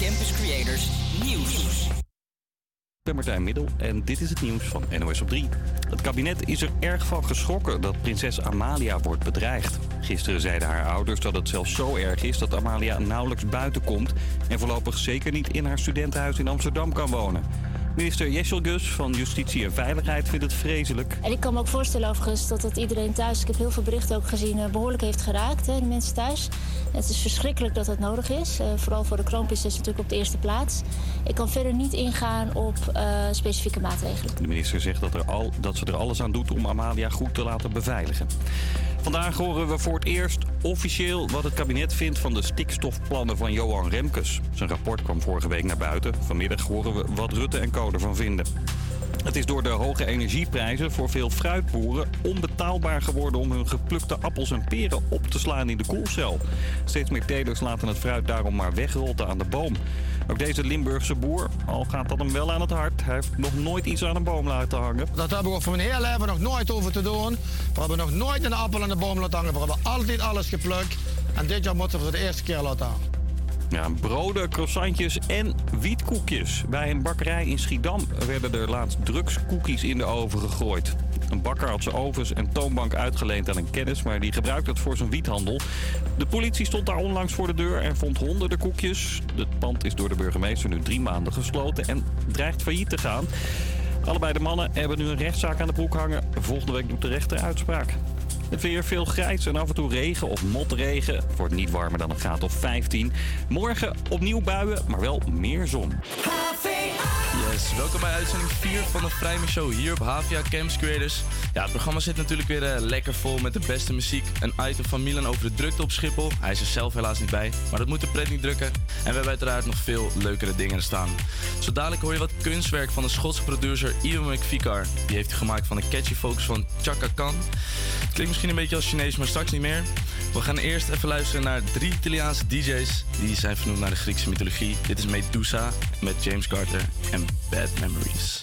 Campus Creators Nieuws. Ik ben Martijn Middel en dit is het nieuws van NOS op 3. Het kabinet is er erg van geschrokken dat prinses Amalia wordt bedreigd. Gisteren zeiden haar ouders dat het zelfs zo erg is dat Amalia nauwelijks buiten komt... en voorlopig zeker niet in haar studentenhuis in Amsterdam kan wonen. Minister Jessel Gus van Justitie en Veiligheid vindt het vreselijk. En ik kan me ook voorstellen overigens dat het iedereen thuis, ik heb heel veel berichten ook gezien, eh, behoorlijk heeft geraakt, hè, de mensen thuis. Het is verschrikkelijk dat dat nodig is. Uh, vooral voor de kroonprinses natuurlijk op de eerste plaats. Ik kan verder niet ingaan op uh, specifieke maatregelen. De minister zegt dat, er al, dat ze er alles aan doet om Amalia goed te laten beveiligen. Vandaag horen we voor het eerst officieel wat het kabinet vindt van de stikstofplannen van Johan Remkes. Zijn rapport kwam vorige week naar buiten. Vanmiddag horen we wat Rutte en Co ervan vinden. Het is door de hoge energieprijzen voor veel fruitboeren onbetaalbaar geworden om hun geplukte appels en peren op te slaan in de koelcel. Steeds meer telers laten het fruit daarom maar wegrotten aan de boom. Ook deze Limburgse boer, al gaat dat hem wel aan het hart, hij heeft nog nooit iets aan een boom laten hangen. Dat hebben we voor mijn hele leven nog nooit over te doen. We hebben nog nooit een appel aan de boom laten hangen. We hebben altijd alles geplukt. En dit jaar moeten we het de eerste keer laten hangen. Ja, broden, croissantjes en wietkoekjes. Bij een bakkerij in Schiedam werden er laatst drugskoekjes in de oven gegooid. Een bakker had zijn ovens en toonbank uitgeleend aan een kennis, maar die gebruikte het voor zijn wiethandel. De politie stond daar onlangs voor de deur en vond honderden koekjes. Het pand is door de burgemeester nu drie maanden gesloten en dreigt failliet te gaan. Allebei de mannen hebben nu een rechtszaak aan de broek hangen. Volgende week doet de rechter uitspraak. Het weer veel grijs en af en toe regen of motregen. Het wordt niet warmer dan een graad of 15. Morgen opnieuw buien, maar wel meer zon. Yes, welkom bij uitzending 4 van de Vrijme Show hier op Havia Camps. Ja, het programma zit natuurlijk weer uh, lekker vol met de beste muziek. Een item van Milan over de drukte op Schiphol. Hij is er zelf helaas niet bij, maar dat moet de pret niet drukken. En we hebben uiteraard nog veel leukere dingen staan. Zo dadelijk hoor je wat kunstwerk van de Schotse producer Ian McVicar. Die heeft gemaakt van de catchy focus van Chaka Khan. Klinkt misschien een beetje als Chinees, maar straks niet meer. We gaan eerst even luisteren naar drie Italiaanse DJ's. Die zijn vernoemd naar de Griekse mythologie. Dit is Medusa met James Carter en Bad Memories.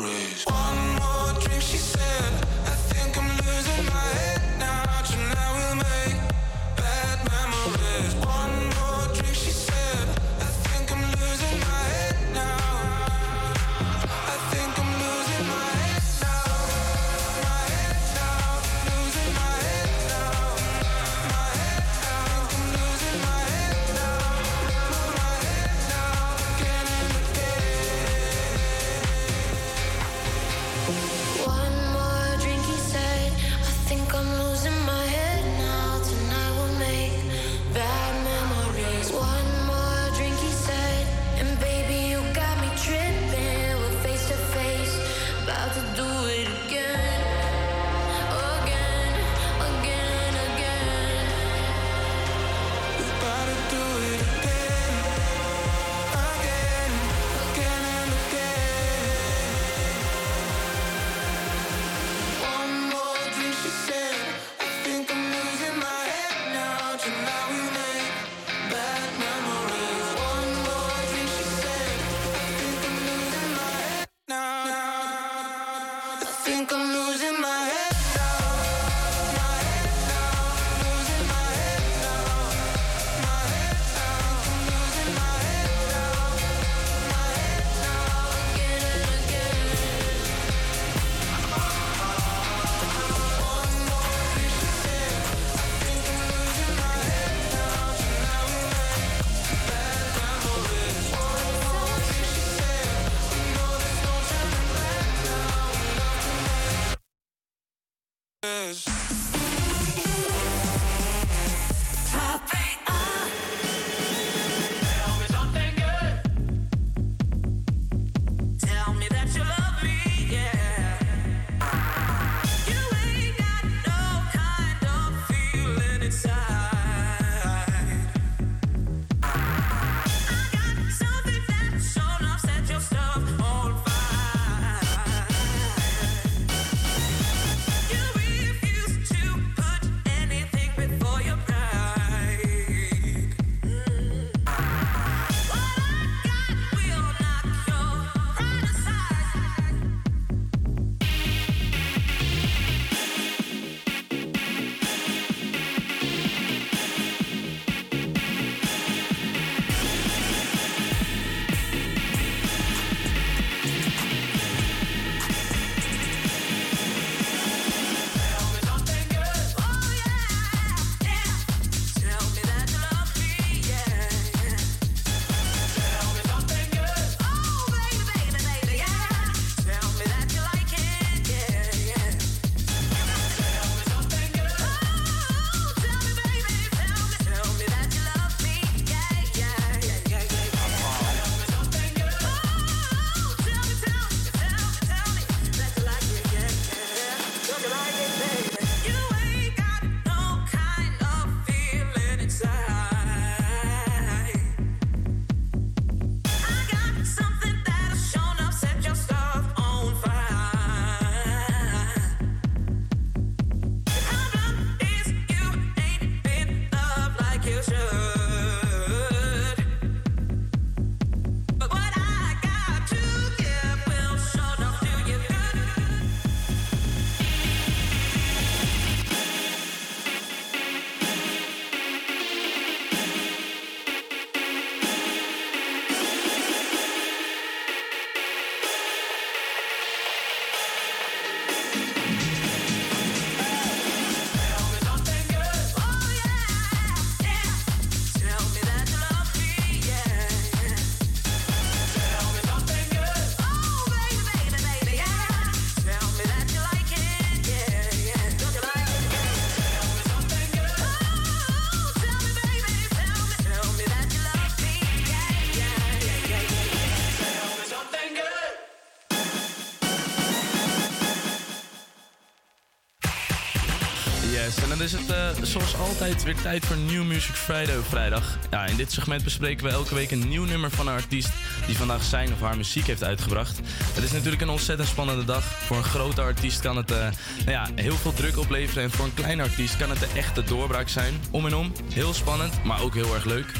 Dan is het uh, zoals altijd weer tijd voor New Music Friday op vrijdag. Ja, in dit segment bespreken we elke week een nieuw nummer van een artiest die vandaag zijn of haar muziek heeft uitgebracht. Het is natuurlijk een ontzettend spannende dag. Voor een grote artiest kan het uh, nou ja, heel veel druk opleveren en voor een kleine artiest kan het de echte doorbraak zijn. Om en om, heel spannend, maar ook heel erg leuk.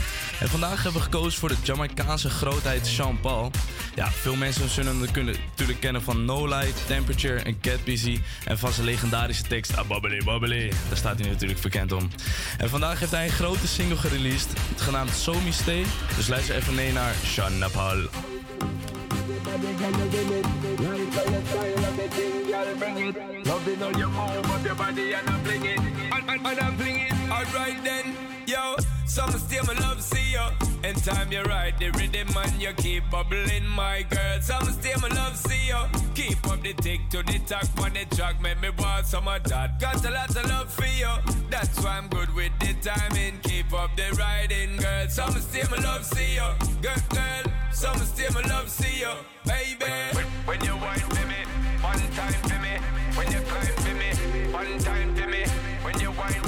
En vandaag hebben we gekozen voor de Jamaicaanse grootheid Sean Paul. Ja, veel mensen zullen hem kunnen, natuurlijk kennen van No Light, Temperature en Get Busy. En van zijn legendarische tekst Ah Bubbly Bubbly. Daar staat hij natuurlijk bekend om. En vandaag heeft hij een grote single gereleased, genaamd So Stay. Dus luister even mee naar Sean Paul. Loving all your move of your body and I'm flinging, and, and, and I'm flinging. Alright then, yo. Some still my love see you. In time you ride the rhythm and you keep bubbling, my girl. Some still my love see you. Keep up the tick to the talk on the track, make me want some of that. Got a lot of love for you. That's why I'm good with the timing. Keep up the riding, girl. Some still my love see you. Girl, girl. Some still my love see you, baby. When, when you wine me, one time for me. When you climb for me, one time for me. When you wine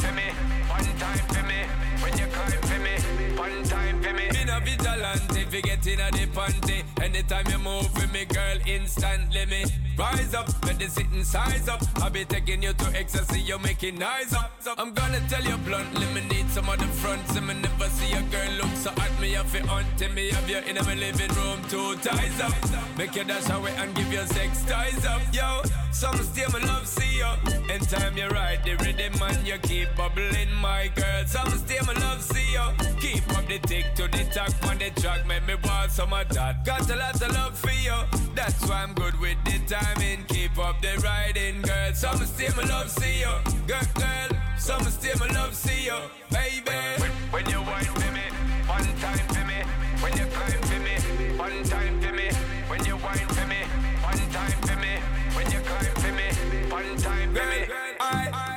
me. Been a vigilante, forgetting a the. Anytime you move with me, girl, instantly me rise up. When the sitting size up, I'll be taking you to ecstasy, you're making eyes up. I'm gonna tell you bluntly, me need some of the fronts, and me never see a girl look so hot. Me have it on me have you in my living room, two ties up. Make you dash away and give your sex ties up, yo. Some still my love see you. In time you ride the rhythm and you keep bubbling, my girl. Some still my love see you. Keep up the tick to the talk on the track, make me want some of that. Got a lot of love for you. That's why I'm good with the timing. Keep up the riding, girl. Some still my love see you, girl, girl. Some still my love see you, baby. When, when you wine for me, one time for me. When you climb for me, one time for me. When you wine for me, one time for me. When you climb for me, one time for me. I, nah,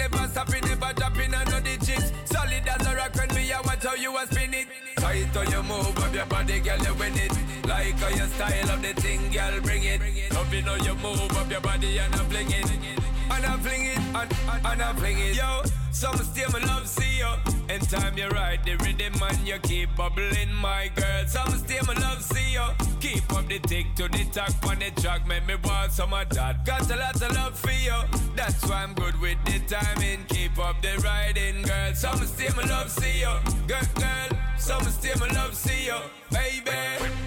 never it, never stop it, never dropping the chicks. Solid as a rock when me, I watch how you a spin it. Tight how you move up your body, girl, you win it. Like how your style of the thing, girl, bring it. Loving how you move up your body and I fling it. And I fling it, and, and, and I fling it. Yo, some still my love see you. In time you ride the rhythm and you keep bubbling, my girl. Some still my love see you. Keep up the tick to the talk on the track, make me want some of that. Got a lot of love for you. That's why I'm good with the timing. Keep up the riding, girl. Some still my love see you. Girl, girl. Some still my love see you, baby.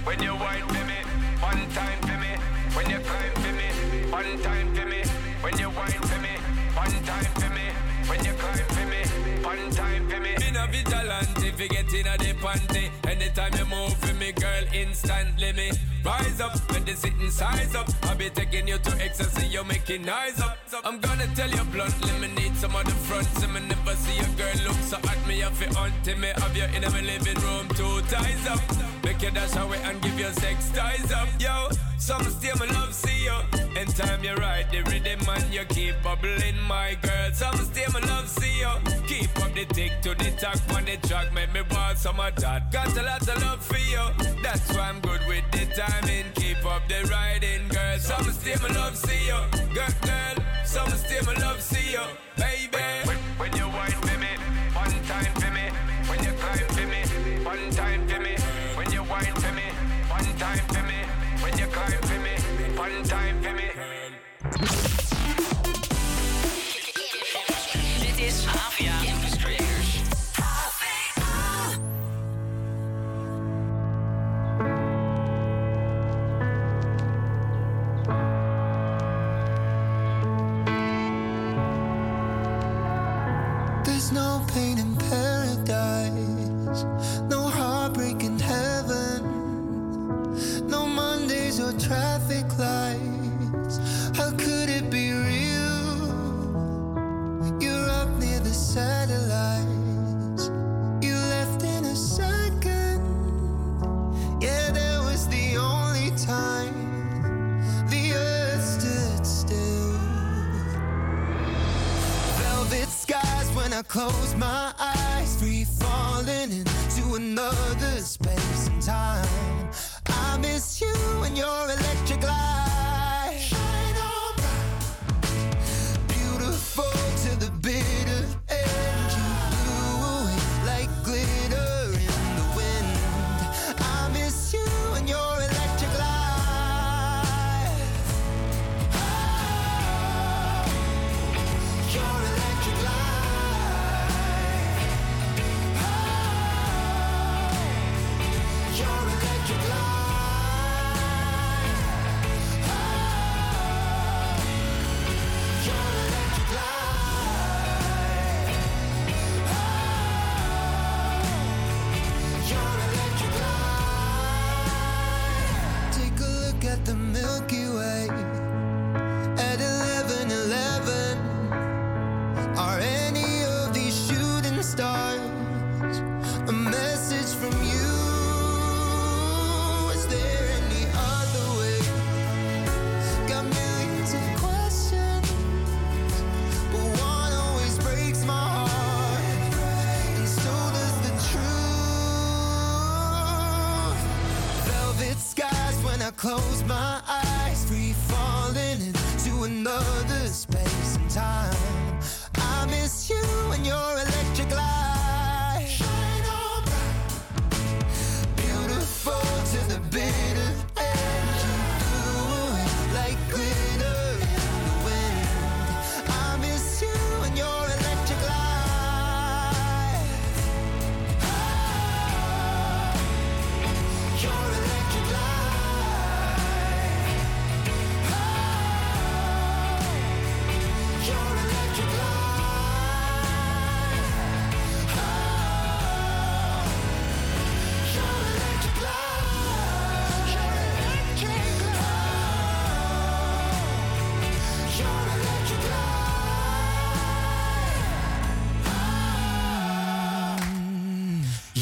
When, you wine for me, one time for me. When you climb for me, one time for me. When you wine for me, one time for me. When you climb for me, one time for me. Been a vigilante, in a the panty. Anytime you move for me, girl, instantly me rise up. When the sitting size up, I'll be taking you to ecstasy, you're making eyes up. I'm gonna tell you bluntly, me need some of the fronts, and me never see a girl look so hot. Me have it on me, have you in my living room, two ties up. Make you dash away and give your sex ties up, yo. Some still my love see you. In time you ride the rhythm and you keep bubbling, my girl. Some still my love see you. Keep up the tick to the talk on the track, make me want some of that. Got a lot of love for you. That's why I'm good with the timing. Keep up the riding, girl. Some still my love see you, girl, girl. Some still my love see you, baby. When, when you wine for me, one time for me. When you climb for me, one time one time for me.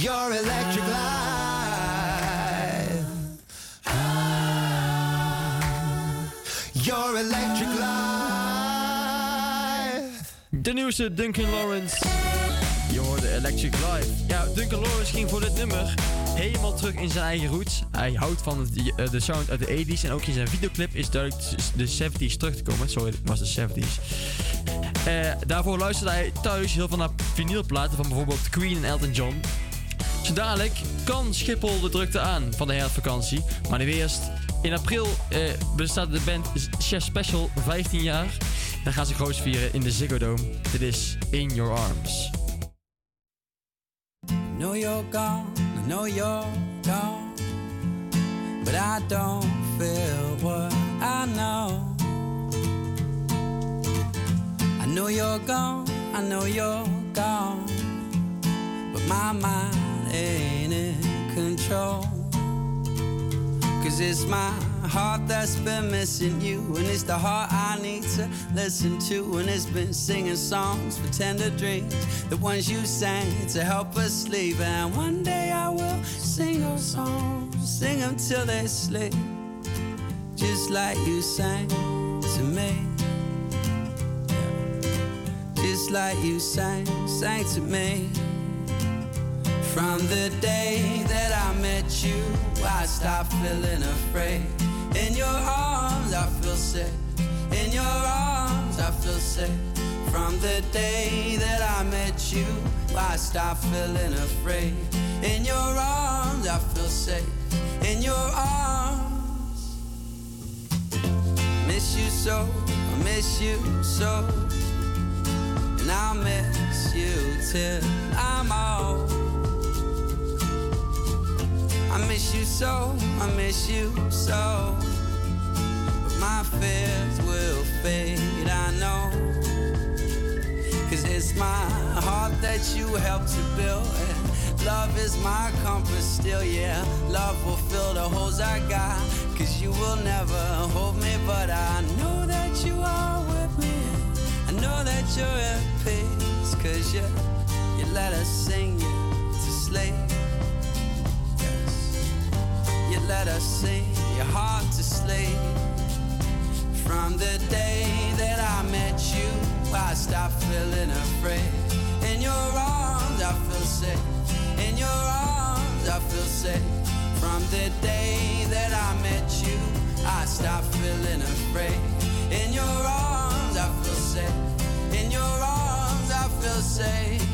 Your electric light. Your electric light. De nieuwste Duncan Lawrence. Je hoorde Electric Life. Ja, Duncan Lawrence ging voor dit nummer helemaal terug in zijn eigen roots. Hij houdt van eh, de sound uit de 80s. En ook in zijn videoclip is duidelijk de 70s terug te komen. Sorry, het was de 70s. Eh, daarvoor luisterde hij thuis heel veel naar vinylplaten van bijvoorbeeld Queen en Elton John. Zo dadelijk kan Schiphol de drukte aan van de herfstvakantie. Maar nu eerst, in april eh, bestaat de band Chef Special 15 jaar. Dan gaan ze groot vieren in de Ziggo Dome. Dit is In Your Arms. I know you're gone, I know you're gone. But I don't feel what I know. I know you're gone, I know you're gone. But my mind ain't in control. Cause it's my heart that's been missing you. And it's the heart I need to listen to. And it's been singing songs for tender dreams. The ones you sang to help us sleep. And one day I will sing those songs. Sing them till they sleep. Just like you sang to me. Just like you sang, sang to me. From the day that I met you, I stopped feeling afraid. In your arms, I feel safe. In your arms, I feel safe. From the day that I met you, I stopped feeling afraid. In your arms, I feel safe. In your arms, miss you so, I miss you so. And I'll miss you till I'm old. I miss you so, I miss you so. But my fears will fade, I know. Cause it's my heart that you helped to build. Love is my compass still, yeah. Love will fill the holes I got. Cause you will never hold me, but I know that you are with me. I know that you're at peace. Cause you, you let us sing you to sleep. You let us sing your heart to sleep. From the day that I met you, I stopped feeling afraid. In your arms, I feel safe. In your arms, I feel safe. From the day that I met you, I stopped feeling afraid. In your arms, I feel safe. In your arms, I feel safe.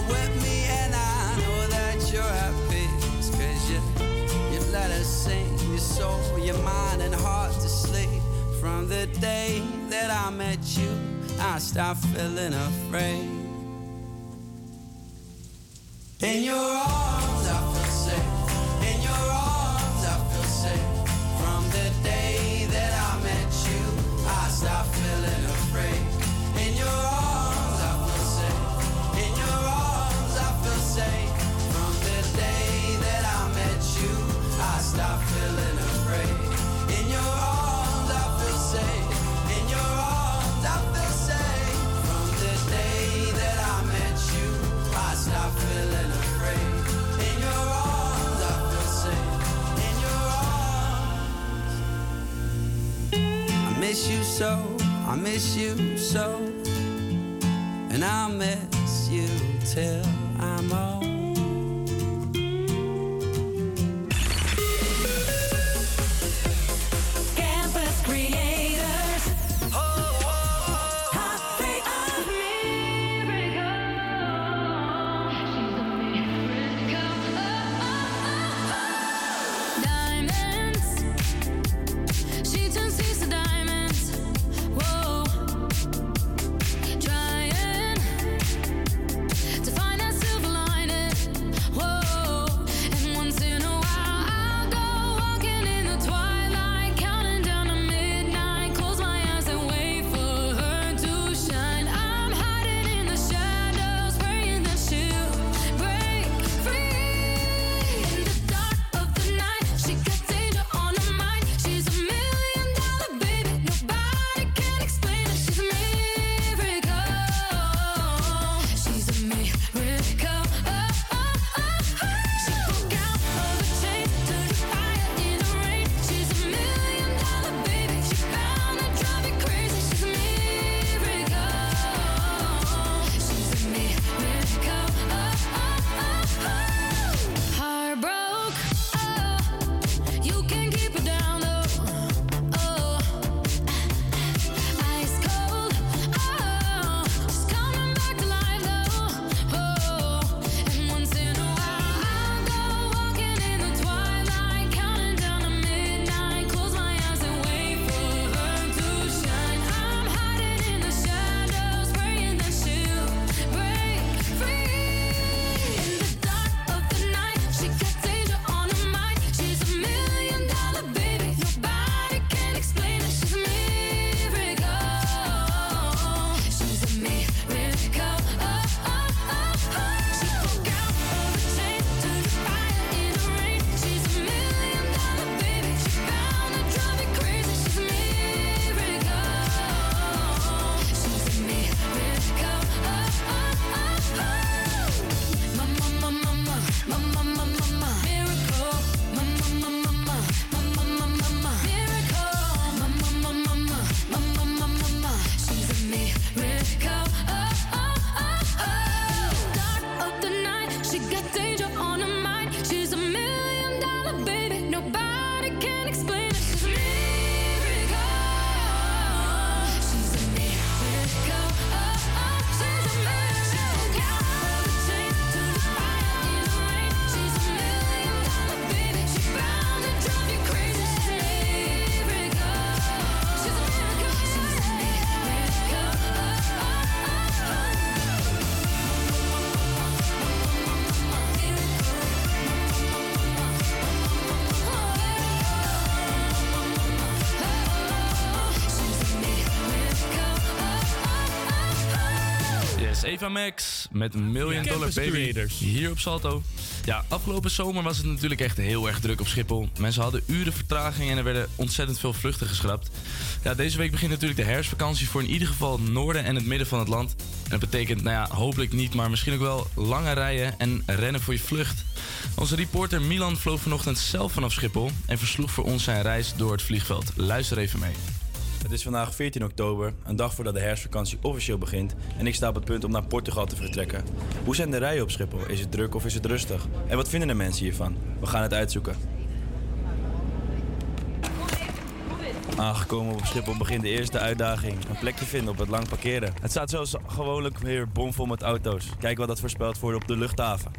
With me, and I know that you're you, you let us sing your soul, your mind, and heart to sleep. From the day that I met you, I stopped feeling afraid. In your arms, I feel safe. In your arms, I feel safe. From the day that I met you, I stopped Eva Max met Million Dollar Campus Baby Creators. hier op Salto. Ja, afgelopen zomer was het natuurlijk echt heel erg druk op Schiphol. Mensen hadden uren vertraging en er werden ontzettend veel vluchten geschrapt. Ja, deze week begint natuurlijk de herfstvakantie voor in ieder geval het noorden en het midden van het land. En dat betekent, nou ja, hopelijk niet, maar misschien ook wel lange rijen en rennen voor je vlucht. Onze reporter Milan vloog vanochtend zelf vanaf Schiphol en versloeg voor ons zijn reis door het vliegveld. Luister even mee. Het is vandaag 14 oktober, een dag voordat de herfstvakantie officieel begint. En ik sta op het punt om naar Portugal te vertrekken. Hoe zijn de rijen op Schiphol? Is het druk of is het rustig? En wat vinden de mensen hiervan? We gaan het uitzoeken. Aangekomen op Schiphol begint de eerste uitdaging. Een plek te vinden op het lang parkeren. Het staat zoals gewoonlijk weer bomvol met auto's. Kijk wat dat voorspeld wordt op de luchthaven.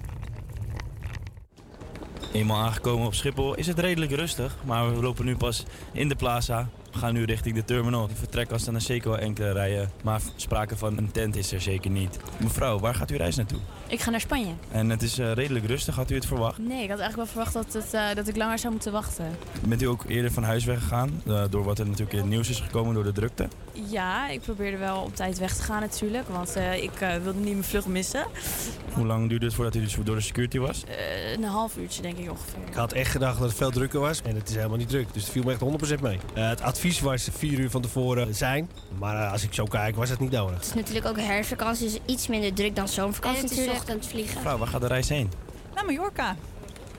Eenmaal aangekomen op Schiphol is het redelijk rustig, maar we lopen nu pas in de plaza. We gaan nu richting de terminal. De vertrekkasten er zeker wel enkele rijen, maar sprake van een tent is er zeker niet. Mevrouw, waar gaat u reis naartoe? Ik ga naar Spanje. En het is eh, redelijk rustig, had u het verwacht? Nee, ik had eigenlijk wel verwacht dat, het, eh, dat ik langer zou moeten wachten. Bent u ook eerder van huis weggegaan, eh, door wat er natuurlijk in het nieuws is gekomen door de drukte? Ja, ik probeerde wel op tijd weg te gaan natuurlijk, want eh, ik eh, wilde niet mijn vlucht missen. Hoe lang duurde het voordat u dus door de security was? Eh, een half uurtje denk ik ongeveer. Ik had echt gedacht dat het veel drukker was en het is helemaal niet druk. Dus het viel me echt 100% mee. Eh, het advies was vier uur van tevoren zijn. Maar als ik zo kijk was het niet nodig. Het is natuurlijk ook herfstvakantie, dus iets minder druk dan zomervakantie natuurlijk. Ochtend vliegen. Mevrouw, waar gaat de reis heen? Naar Mallorca.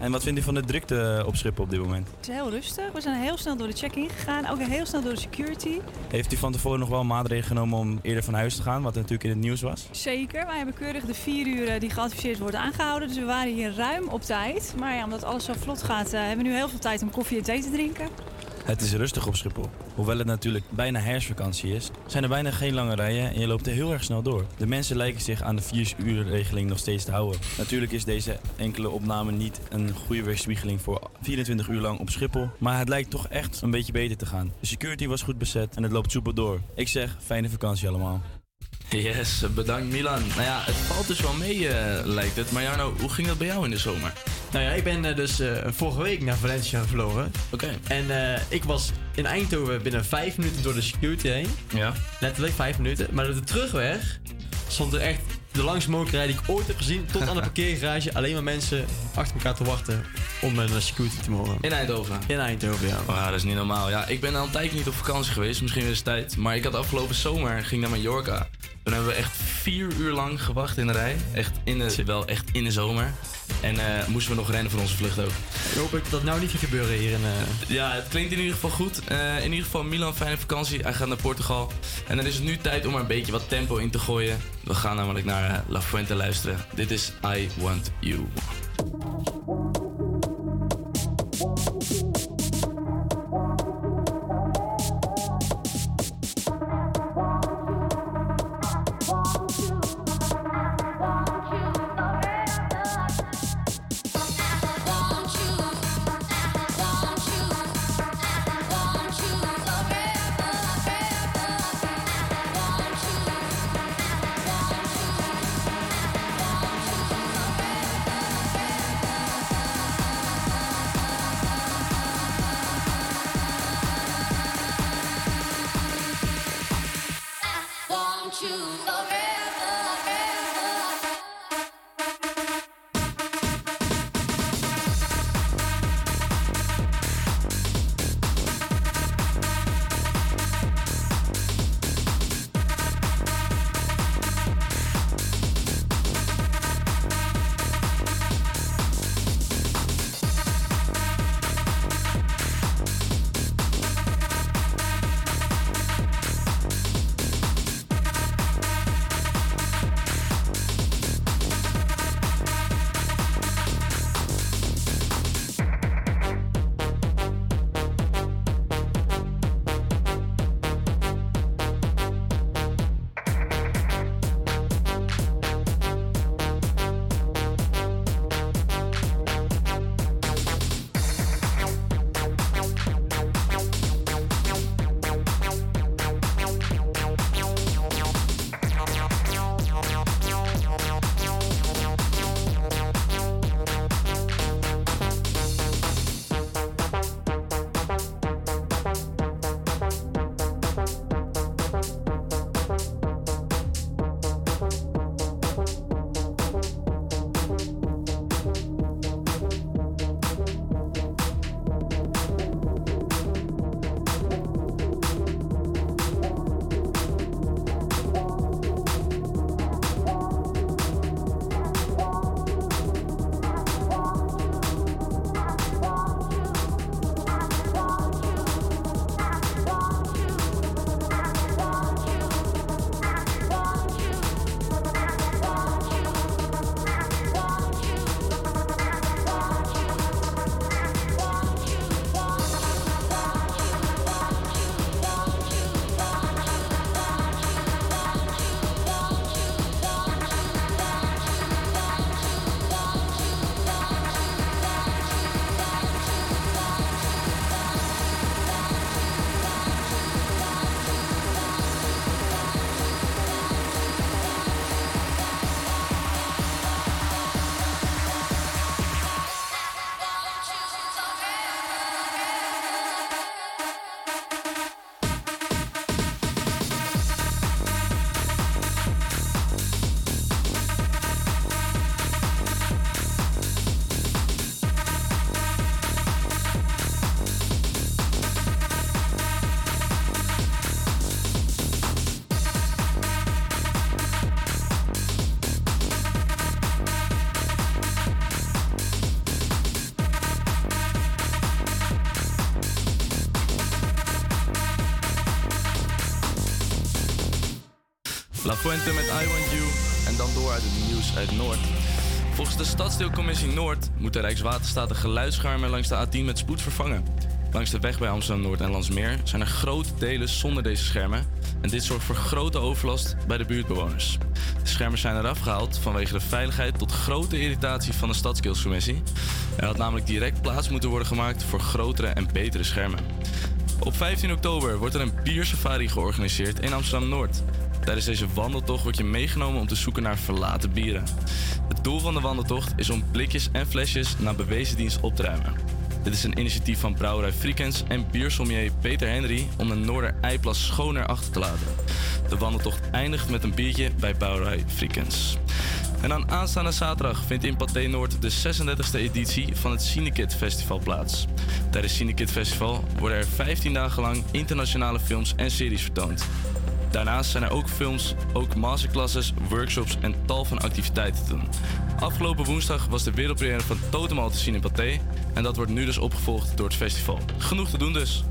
En wat vindt u van de drukte op Schiphol op dit moment? Het is heel rustig. We zijn heel snel door de check-in gegaan. Ook heel snel door de security. Heeft u van tevoren nog wel maatregelen genomen om eerder van huis te gaan, wat natuurlijk in het nieuws was? Zeker. Wij hebben keurig de vier uur die geadviseerd worden aangehouden. Dus we waren hier ruim op tijd. Maar ja, omdat alles zo vlot gaat, eh, hebben we nu heel veel tijd om koffie en thee te drinken. Het is rustig op Schiphol. Hoewel het natuurlijk bijna herfstvakantie is, zijn er bijna geen lange rijen en je loopt er heel erg snel door. De mensen lijken zich aan de 4 uur regeling nog steeds te houden. Natuurlijk is deze enkele opname niet een goede weerspiegeling voor 24 uur lang op Schiphol, maar het lijkt toch echt een beetje beter te gaan. De security was goed bezet en het loopt soepel door. Ik zeg, fijne vakantie allemaal. Yes, bedankt Milan. Nou ja, het valt dus wel mee, eh, lijkt het. Maar Jarno, hoe ging dat bij jou in de zomer? Nou ja, ik ben eh, dus eh, vorige week naar Valencia gevlogen. Oké. En ik was in Eindhoven binnen vijf minuten door de security heen. Ja. Letterlijk vijf minuten. Maar op de terugweg stond er echt de langste mogelijke rij die ik ooit heb gezien. Tot aan de parkeergarage. Alleen maar mensen achter elkaar te wachten om een security te mogen. In Eindhoven? In Eindhoven, ja. Oh, dat is niet normaal. Ja, ik ben al een tijdje niet op vakantie geweest. Misschien weer eens tijd. Maar ik had afgelopen zomer, ging naar Mallorca. Toen hebben we echt vier uur lang gewacht in de rij. Echt in de, wel echt in de zomer. En eh, moesten we nog rennen voor onze vlucht ook. Ik hoop dat dat nou niet gaat gebeuren hier in... eh, Ja, het klinkt in ieder geval goed. Eh, in ieder geval Milan, fijne vakantie. Hij gaat naar Portugal. En dan is het nu tijd om er een beetje wat tempo in te gooien. We gaan namelijk naar La Fuente luisteren. Dit is I Want You. Fuente met I Want You en dan door uit het nieuws uit Noord. Volgens de Stadsdeelcommissie Noord moet de Rijkswaterstaat de geluidsschermen langs de A10 met spoed vervangen. Langs de weg bij Amsterdam-Noord en Landsmeer zijn er grote delen zonder deze schermen. En dit zorgt voor grote overlast bij de buurtbewoners. De schermen zijn eraf gehaald vanwege de veiligheid tot grote irritatie van de Stadskeelscommissie. Er had namelijk direct plaats moeten worden gemaakt voor grotere en betere schermen. Op 15 oktober wordt er een biersafari georganiseerd in Amsterdam-Noord. Tijdens deze wandeltocht word je meegenomen om te zoeken naar verlaten bieren. Het doel van de wandeltocht is om blikjes en flesjes naar bewezen dienst op te ruimen. Dit is een initiatief van brouwerij Friekens en biersommelier Peter Henry om de Noorder Eiplas schoner achter te laten. De wandeltocht eindigt met een biertje bij brouwerij Friekens. En dan aanstaande zaterdag vindt in Pathé Noord de 36e editie van het Cinekit Festival plaats. Tijdens Cinekit Festival worden er 15 dagen lang internationale films en series vertoond. Daarnaast zijn er ook films, ook masterclasses, workshops en tal van activiteiten te doen. Afgelopen woensdag was de wereldpremière van Totemal te zien in Pathé en dat wordt nu dus opgevolgd door het festival. Genoeg te doen dus.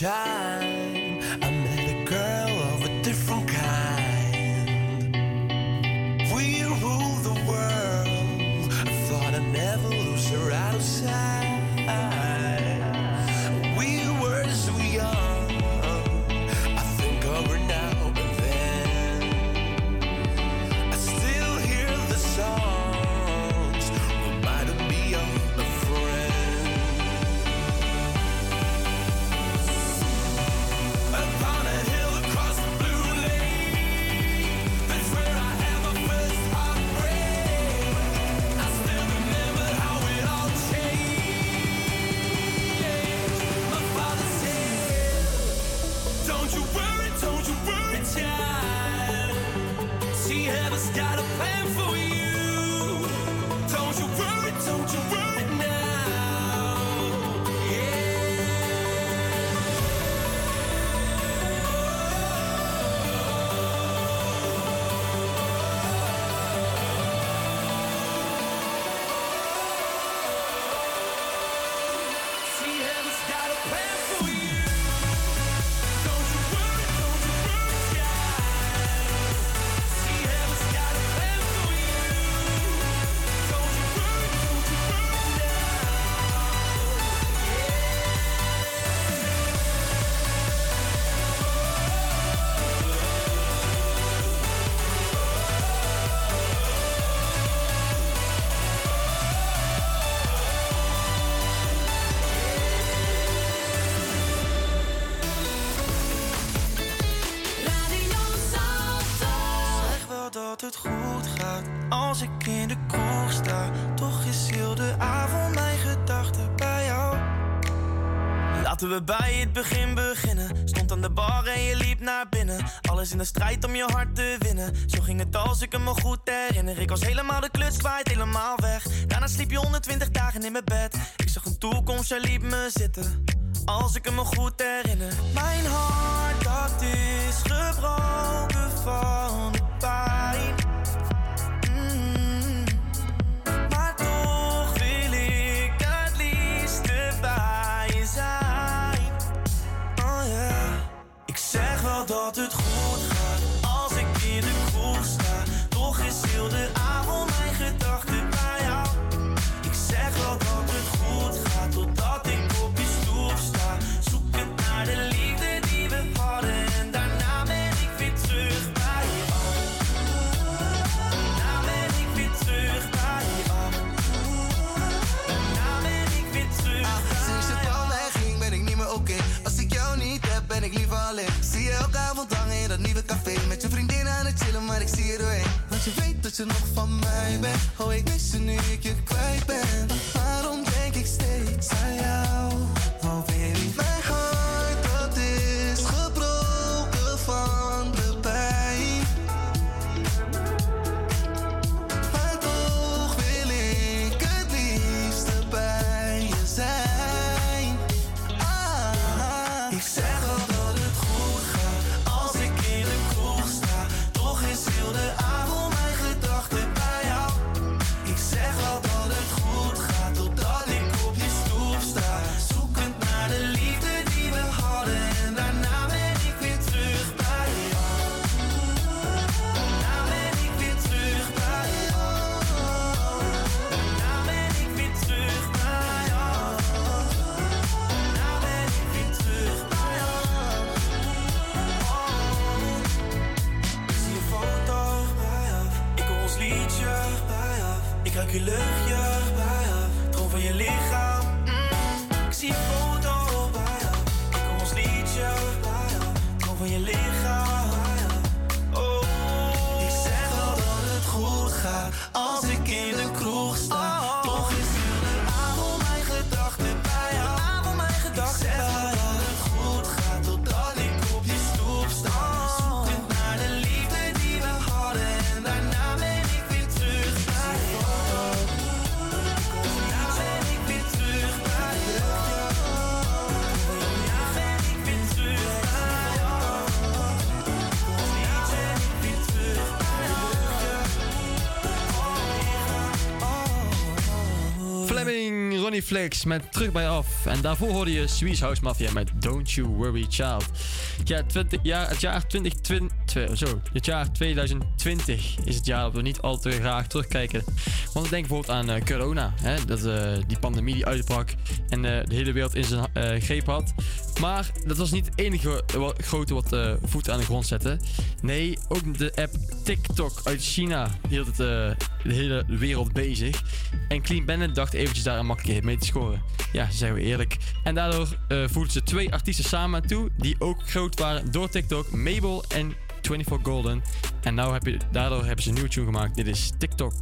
Time Laten we bij het begin beginnen. Stond aan de bar en je liep naar binnen. Alles in de strijd om je hart te winnen. Zo ging het als ik me goed herinner. Ik was helemaal de kluts kwijt, helemaal weg. Daarna sliep je 120 dagen in mijn bed. Ik zag een toekomst, jij liep me zitten. Als ik me goed herinner. Mijn hart, dat is gebroken van de pijn. Zeg wel dat het je nog van mij bent. Oh ik mis je nu ik je kwijt ben. Waarom denk ik steeds aan jou? Fleming, Ronnie Flex met Terug bij Af. En daarvoor hoorde je Swiss House Mafia met Don't You Worry Child. Ja, 20, ja het jaar 2020, twe- zo, het jaar 2020 is het jaar dat we niet al te graag terugkijken. Want we denken bijvoorbeeld aan eh, corona, hè, dat, eh, die pandemie die uitbrak en eh, de hele wereld in zijn greep had. Maar dat was niet het enige wa- grote wat voet aan de grond zette. Nee, ook de app TikTok uit China hield het, de hele wereld bezig. En Clean Bandit dacht eventjes daar een makkelijke hit mee te scoren. Ja, zeggen we En daardoor voerden ze twee artiesten samen toe die ook groot waren door TikTok. Mabel en 24 Golden. En nou daardoor hebben ze een nieuwe tune gemaakt. Dit is TikTok.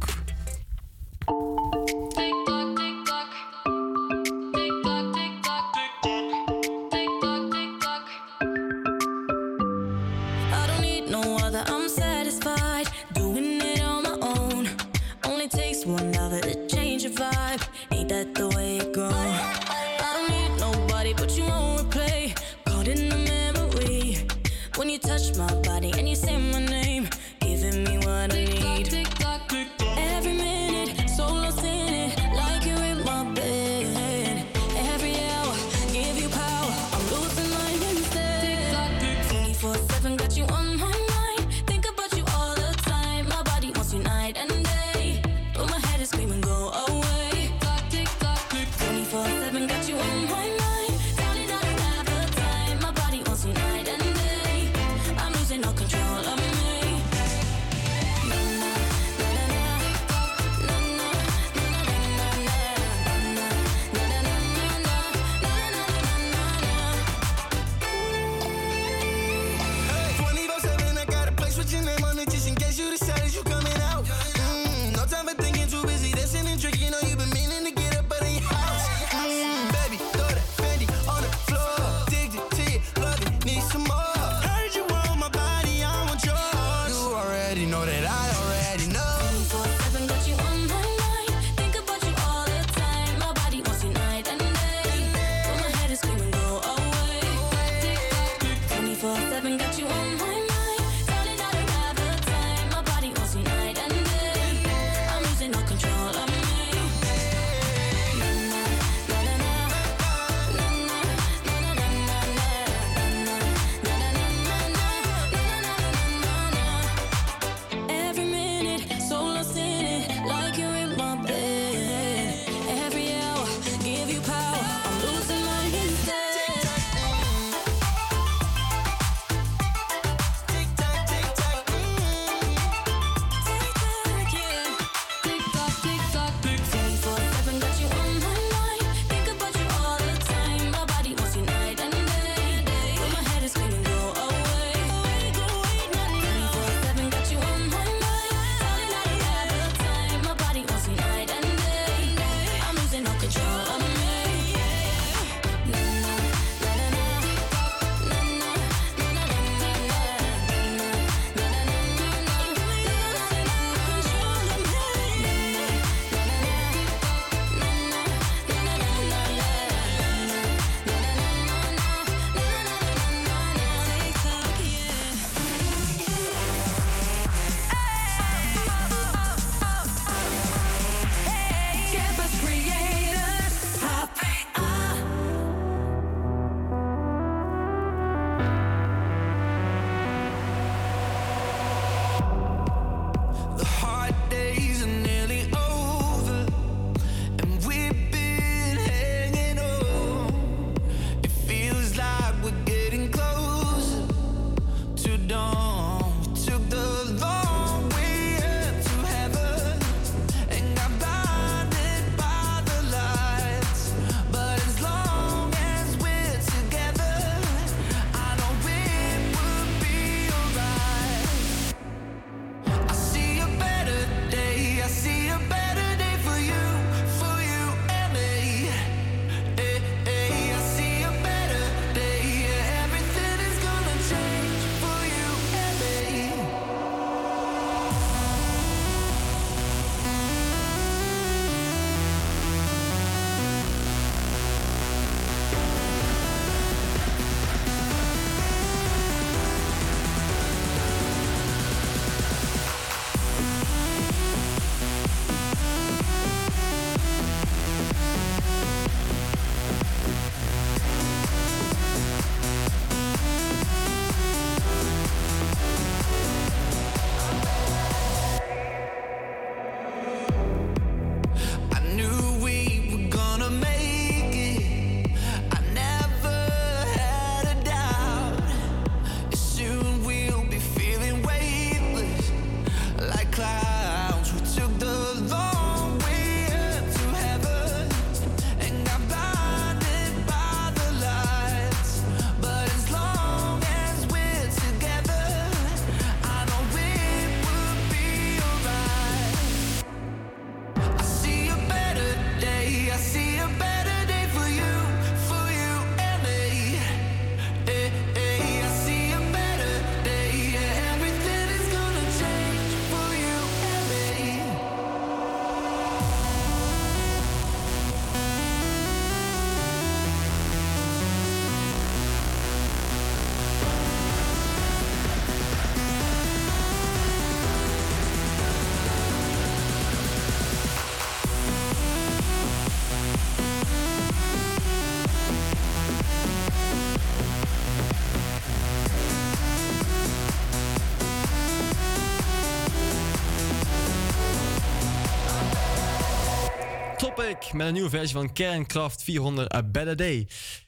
Met een nieuwe versie van Kernkraft 400 A Better Day.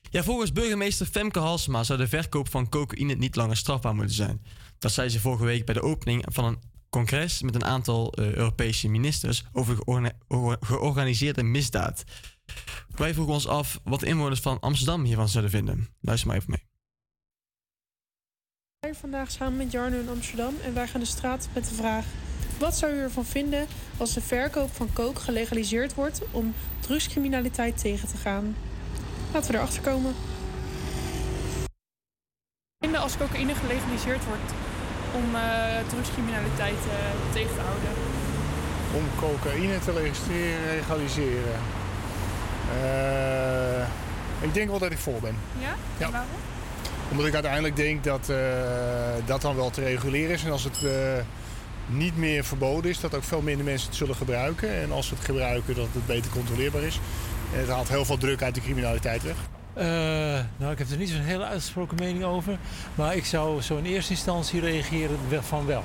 Ja, volgens burgemeester Femke Halsema zou de verkoop van cocaïne niet langer strafbaar moeten zijn. Dat zei ze vorige week bij de opening van een congres met een aantal eh, Europese ministers over georga- or- georganiseerde misdaad. Wij vroegen ons af wat de inwoners van Amsterdam hiervan zouden vinden. Luister maar even mee. zijn vandaag samen met Jarno in Amsterdam en wij gaan de straat met de vraag: wat zou u ervan vinden als de verkoop van coke gelegaliseerd wordt om drugscriminaliteit tegen te gaan? Laten we erachter komen. Vinden als cocaïne gelegaliseerd wordt om eh, drugscriminaliteit eh, tegen te houden? om cocaïne te registreren, legaliseren. Eh, ik denk wel dat ik voor ben. Ja? Ja. En waarom? Omdat ik uiteindelijk denk dat eh, dat dan wel te reguleren is. En als het eh, niet meer verboden is, dat ook veel minder mensen het zullen gebruiken. En als ze het gebruiken, dat het beter controleerbaar is. En het haalt heel veel druk uit de criminaliteit weg. Eh, nou, ik heb er niet zo'n hele uitgesproken mening over. Maar ik zou zo in eerste instantie reageren van wel.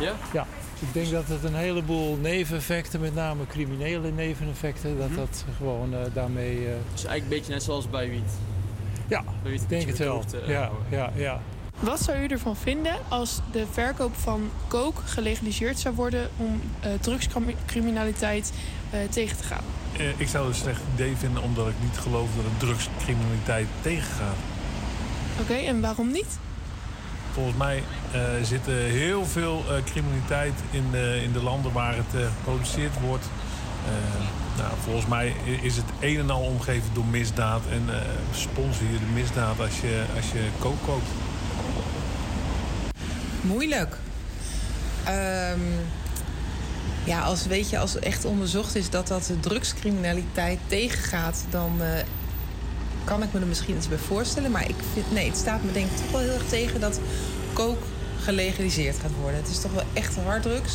Ja? Ja. Ik denk dat het een heleboel neveneffecten, met name criminele neveneffecten, dat dat gewoon eh, daarmee... eh, Dus eigenlijk een beetje net zoals bij wiet. Ja, bij wiet ik denk het wel. ja, ja, ja. Wat zou u ervan vinden als de verkoop van coke gelegaliseerd zou worden om eh, drugscriminaliteit eh, tegen te gaan? Eh, ik zou het een slecht idee vinden omdat ik niet geloof dat het drugscriminaliteit tegengaat. Oké, en waarom niet? Volgens mij zit er heel veel criminaliteit in de, in de landen waar het geproduceerd wordt. Nou, volgens mij is het een en al omgeven door misdaad. En sponsor je de misdaad als je, als je kook koopt. Moeilijk. Ehm, ja, als, weet je, als echt onderzocht is dat dat de drugscriminaliteit tegengaat, dan eh, kan ik me er misschien iets bij voorstellen. Maar ik vind, nee, het staat me denk ik toch wel heel erg tegen dat coke gelegaliseerd gaat worden. Het is toch wel echt harddrugs.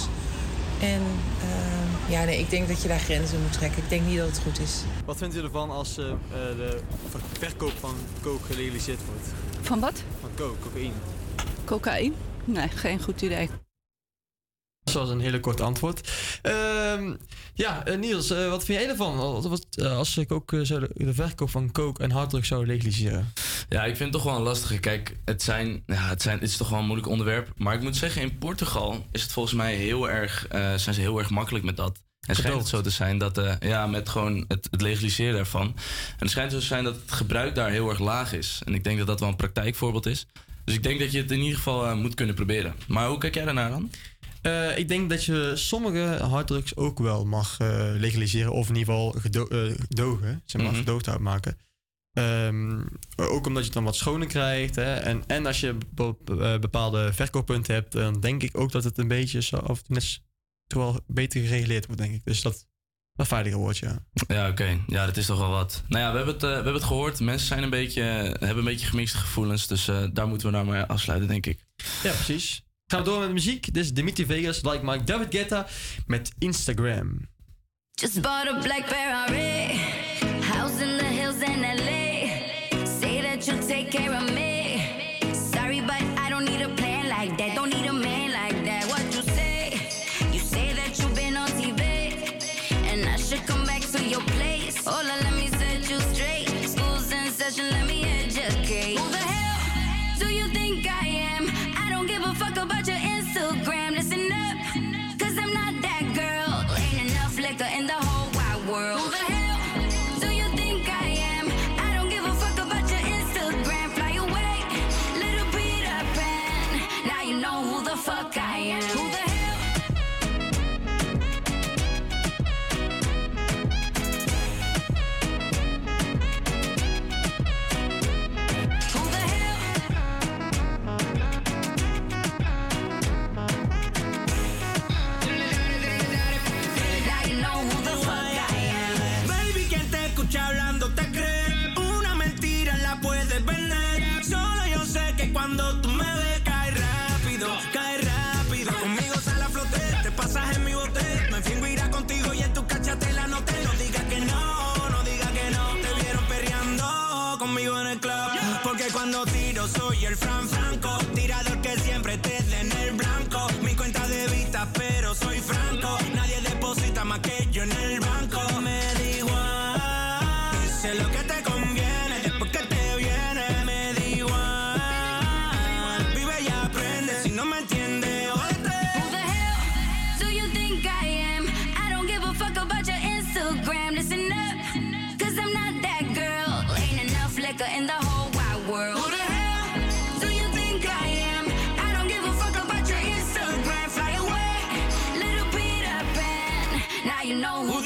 En ehm, ja, nee, ik denk dat je daar grenzen moet trekken. Ik denk niet dat het goed is. Wat vindt u ervan als eh, eh, de ver- verkoop van coke gelegaliseerd wordt? Van wat? Van coke, cocaïne. Cocaïne? Nee, geen goed idee. Dat was een hele kort antwoord. Ehm, ja, eh, Niels, eh, wat vind jij ervan? Als, wat, eh, als ik ook de, de verkoop van coke en harddrugs zou legaliseren? Ja, ik vind het toch wel een lastige. Kijk, het, zijn, ja, het, zijn, het is toch wel een moeilijk onderwerp. Maar ik moet zeggen, in Portugal is het volgens mij heel erg, eh, zijn ze heel erg makkelijk met dat. En schijnt het zo te zijn dat, eh, ja, met gewoon het, het legaliseren ervan. En het schijnt zo te zijn dat het gebruik daar heel erg laag is. En ik denk dat dat wel een praktijkvoorbeeld is. Dus ik denk dat je het in ieder geval eh, moet kunnen proberen. Maar hoe kijk jij daarnaar dan? Eh, ik denk dat je sommige harddrugs ook wel mag eh, legaliseren. Of in ieder geval gedo gedogen, zeg maar, Mhm. gedoogd uitmaken. Ehm, ook omdat je het dan wat schoner krijgt. Hè? En, en als je be- bepaalde verkooppunten hebt, dan denk ik ook dat het een beetje zo, of net wel beter gereguleerd wordt, denk ik. Dus dat dat veiliger wordt, ja. Ja, oké. Ja, dat is toch wel wat. Nou ja, we hebben het, eh, we hebben het gehoord. Mensen zijn een beetje, hebben een beetje gemixte gevoelens. Dus eh, daar moeten we nou maar afsluiten, denk ik. Ja, precies. Gaan we door met de muziek. Dit is Dimitri Vegas, like Mike David Guetta met Instagram. Just bought a black Ferrari, house in the hills in LA. el Fran Franco, tirador que siempre te den el blanco. Mi cuenta de vista, pero soy franco. Nadie deposita más que yo en el banco. Me da igual, sé lo que te conviene, después que te viene. Me da igual, vive y aprende, si no me entiende. Who the hell do you think I am? I don't give a fuck about your Instagram, listen up, cause I'm not that girl. Ain't enough liquor in the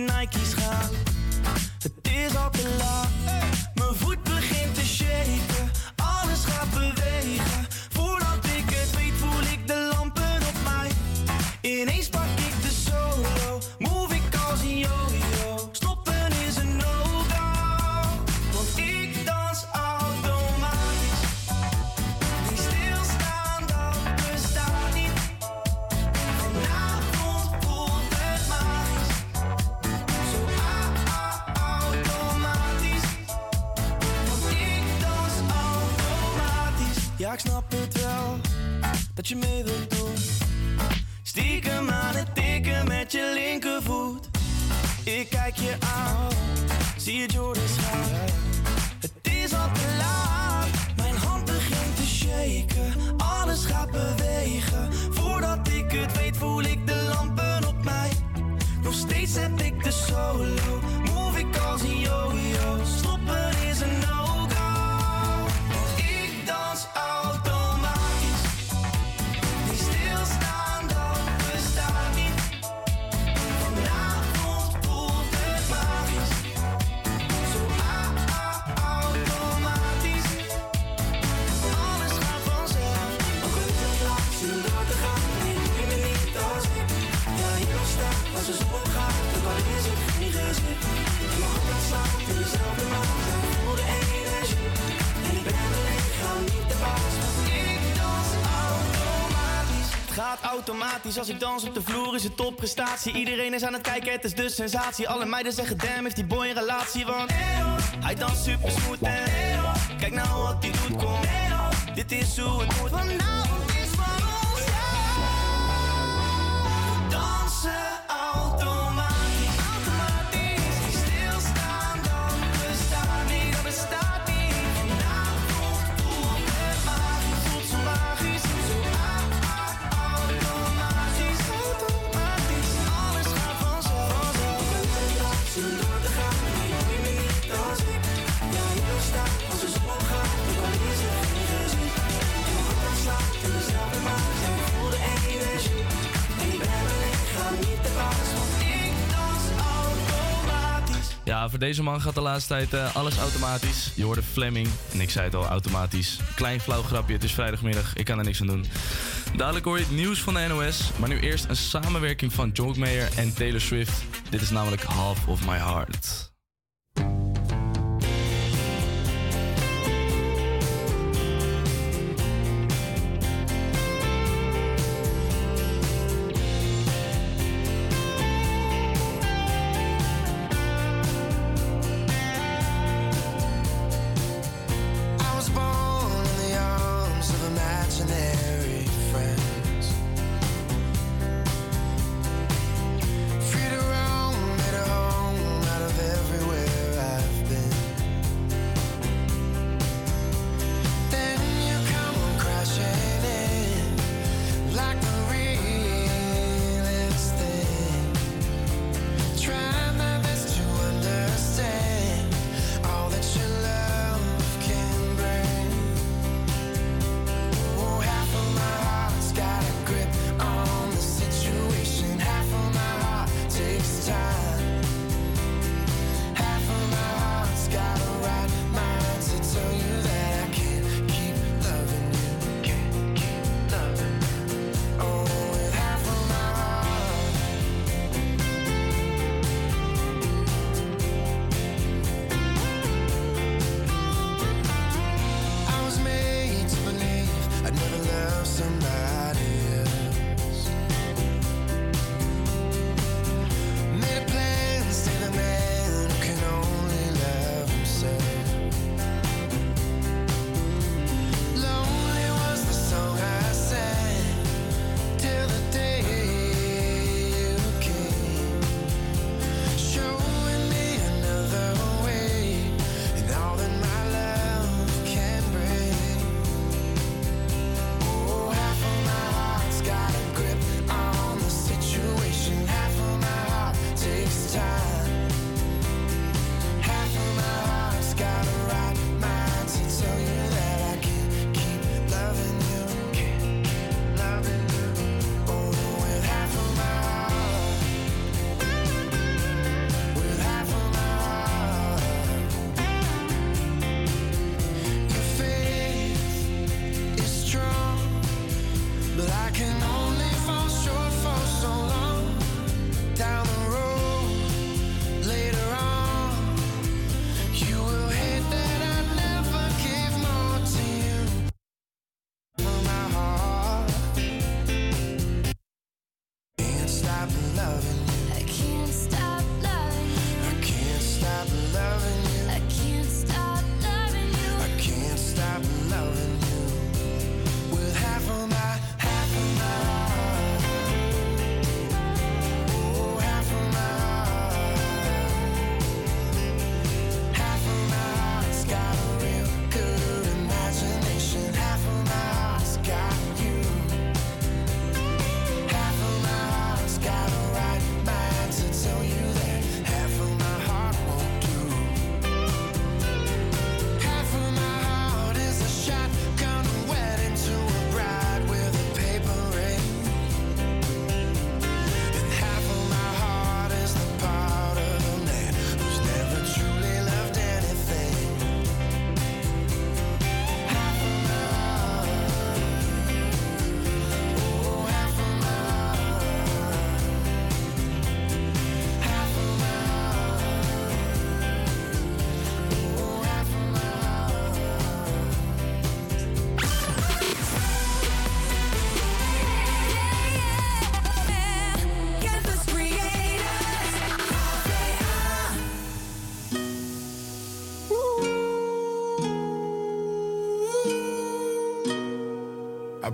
mijn Nike's op de vloer is een topprestatie. Iedereen is aan het kijken, het is de sensatie. Alle meiden zeggen, damn, heeft die boy een relatie? Want hij danst super smooth kijk nou wat hij doet, kom. Dit is hoe het moet. deze man gaat de laatste tijd eh, alles automatisch. Je hoorde Fleming en ik zei het al, automatisch. Klein flauw grapje, het is vrijdagmiddag, ik kan er niks aan doen. Dadelijk hoor je het nieuws van de NOS, maar nu eerst een samenwerking van John Mayer en Taylor Swift. Dit is namelijk Half of My Heart.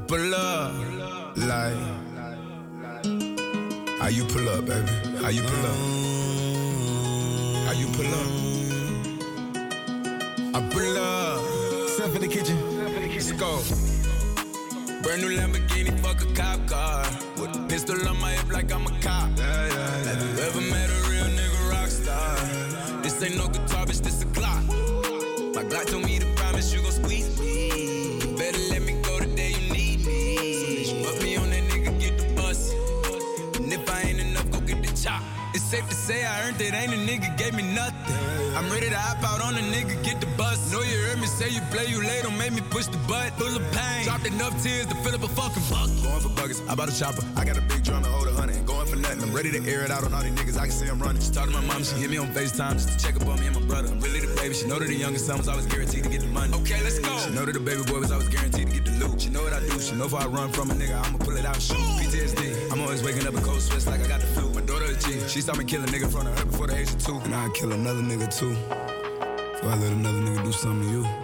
Pull up like. How you pull up, baby? How you pull up? How you pull up? I pull up. Step in the kitchen. Let's go. Brand new Lamborghini, play, you late, don't make me push the butt. Full of pain, dropped enough tears to fill up a fucking bucket. Going for buggers, I bought a chopper. I got a big drum to hold a hundred. Going for nothing, I'm ready to air it out on all these niggas. I can see I'm running. She talked to my mom, she hit me on FaceTime just to check up on me and my brother. I'm really the baby. She know that the youngest son was always guaranteed to get the money. Okay, let's go. She know that the baby boy was always guaranteed to get the loot. She know what I do. She know if I run from a nigga, I'ma pull it out. Shoot. PTSD. I'm always waking up in cold sweats like I got the flu. My daughter a G. She saw me kill a nigga in front of her before the age of two. And I'd kill another nigga too. Before I let another nigga do something to you.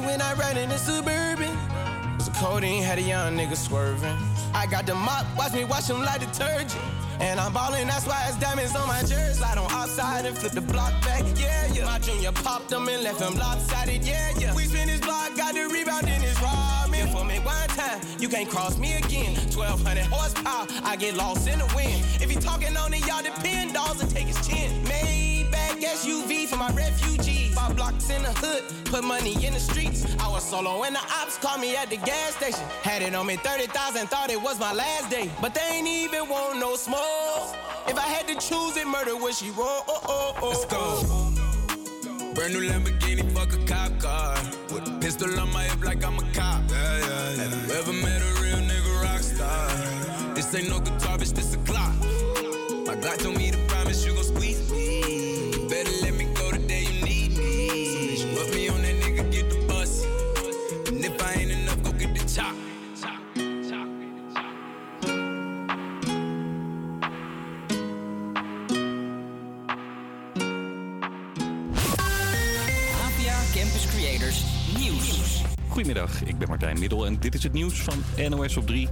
When I ride in the Suburban. A codeine, had a young nigga swerving. I got the mop, watch me wash him like detergent. And I'm ballin', that's why it's diamonds on my jersey. Slide on outside and flip the block back, yeah, yeah. My junior popped and left lopsided, yeah, yeah. We spin his block, got the rebound in his robin. For me one time, you can't cross me again. 1200 horsepower, I get lost in the wind. If he talking on it, y'all depend, dolls and take his chin. Maybach SUV for my refugees. Five blocks in the hood, put money in the streets. I was solo when the ops called me at the gas station. Had it on me 30,000, thought it was my last day. But they ain't even want no smoke. If I had to choose it, murder would she roll? Oh, oh, oh, Let's go. Brand new Lamborghini, fuck a cop car. With a pistol on my hip like I'm a cop. Have you ever met a real nigga rock star? This ain't no guitar, bitch, this a Glock. My Glock told me Goedemiddag, ik ben Martijn Middel en dit is het nieuws van NOS op 3.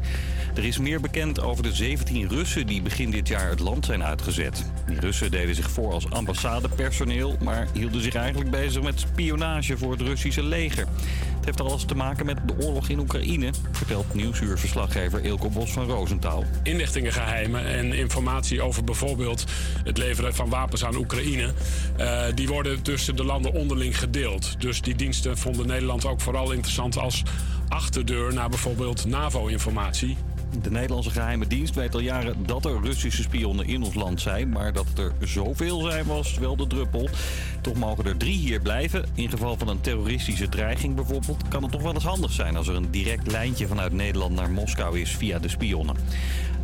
Er is meer bekend over de 17 Russen die begin dit jaar het land zijn uitgezet. Die Russen deden zich voor als ambassadepersoneel, maar hielden zich eigenlijk bezig met spionage voor het Russische leger. Het heeft alles te maken met de oorlog in Oekraïne, vertelt nieuwsuurverslaggever Ilko Bos van Roosentaal. inlichtingengeheimen en informatie over bijvoorbeeld het leveren van wapens aan Oekraïne. eh, die worden tussen de landen onderling gedeeld. Dus die diensten vonden Nederland ook vooral interessant als achterdeur naar bijvoorbeeld NAVO-informatie. De Nederlandse geheime dienst weet al jaren dat er Russische spionnen in ons land zijn. Maar dat er zoveel zijn was wel de druppel. Toch mogen er drie hier blijven. In geval van een terroristische dreiging bijvoorbeeld... kan het toch wel eens handig zijn als er een direct lijntje vanuit Nederland naar Moskou is via de spionnen.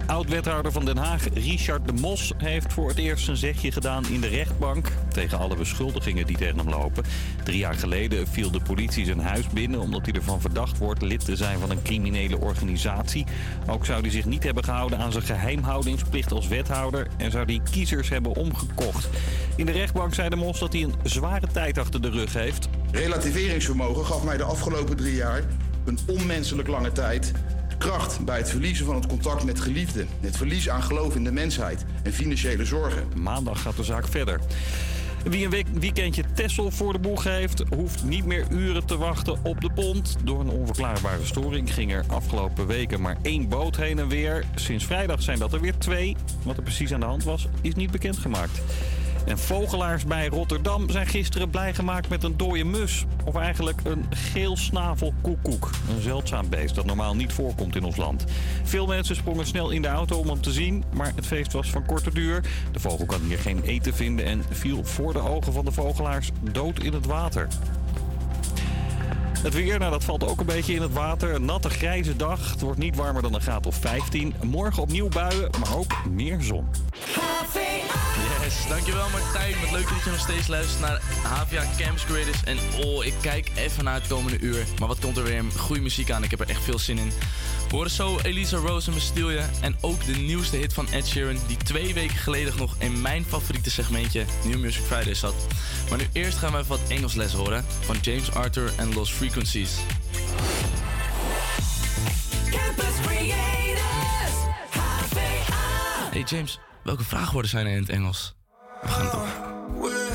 Oud-wethouder van Den Haag, Richard de Mos, heeft voor het eerst zijn zegje gedaan in de rechtbank. Tegen alle beschuldigingen die tegen hem lopen. Drie jaar geleden viel de politie zijn huis binnen omdat hij ervan verdacht wordt lid te zijn van een criminele organisatie. Ook zou hij zich niet hebben gehouden aan zijn geheimhoudingsplicht als wethouder en zou hij kiezers hebben omgekocht. In de rechtbank zei de Mos dat hij een zware tijd achter de rug heeft. Relativeringsvermogen gaf mij de afgelopen drie jaar een onmenselijk lange tijd kracht bij het verliezen van het contact met geliefden, het verlies aan geloof in de mensheid en financiële zorgen. Maandag gaat de zaak verder. Wie een week- weekendje Tessel voor de boeg heeft, hoeft niet meer uren te wachten op de pont. Door een onverklaarbare storing ging er afgelopen weken maar één boot heen en weer. Sinds vrijdag zijn dat er weer twee. Wat er precies aan de hand was, is niet bekendgemaakt. En vogelaars bij Rotterdam zijn gisteren blij gemaakt met een dode mus. Of eigenlijk een geelsnavelkoekoek. Een zeldzaam beest dat normaal niet voorkomt in ons land. Veel mensen sprongen snel in de auto om hem te zien, maar het feest was van korte duur. De vogel kan hier geen eten vinden en viel voor de ogen van de vogelaars dood in het water. Het weer, nou dat valt ook een beetje in het water. Een natte grijze dag. Het wordt niet warmer dan een graad of 15. Morgen opnieuw buien, maar ook meer zon. Yes, dankjewel Martijn. Wat leuk dat je nog steeds luistert naar HVA Camps Creators. En oh, ik kijk even naar het komende uur. Maar wat komt er weer goede muziek aan. Ik heb er echt veel zin in. We horen zo Elisa Rose en Bastille. En ook de nieuwste hit van Ed Sheeran. Die twee weken geleden nog in mijn favoriete segmentje New Music Friday zat. Maar nu eerst gaan we even wat Engels les horen. Van James Arthur en Los frequencies. Campus Creators, Hey James, welke vraagwoorden zijn er in het Engels? We gaan door. Oh,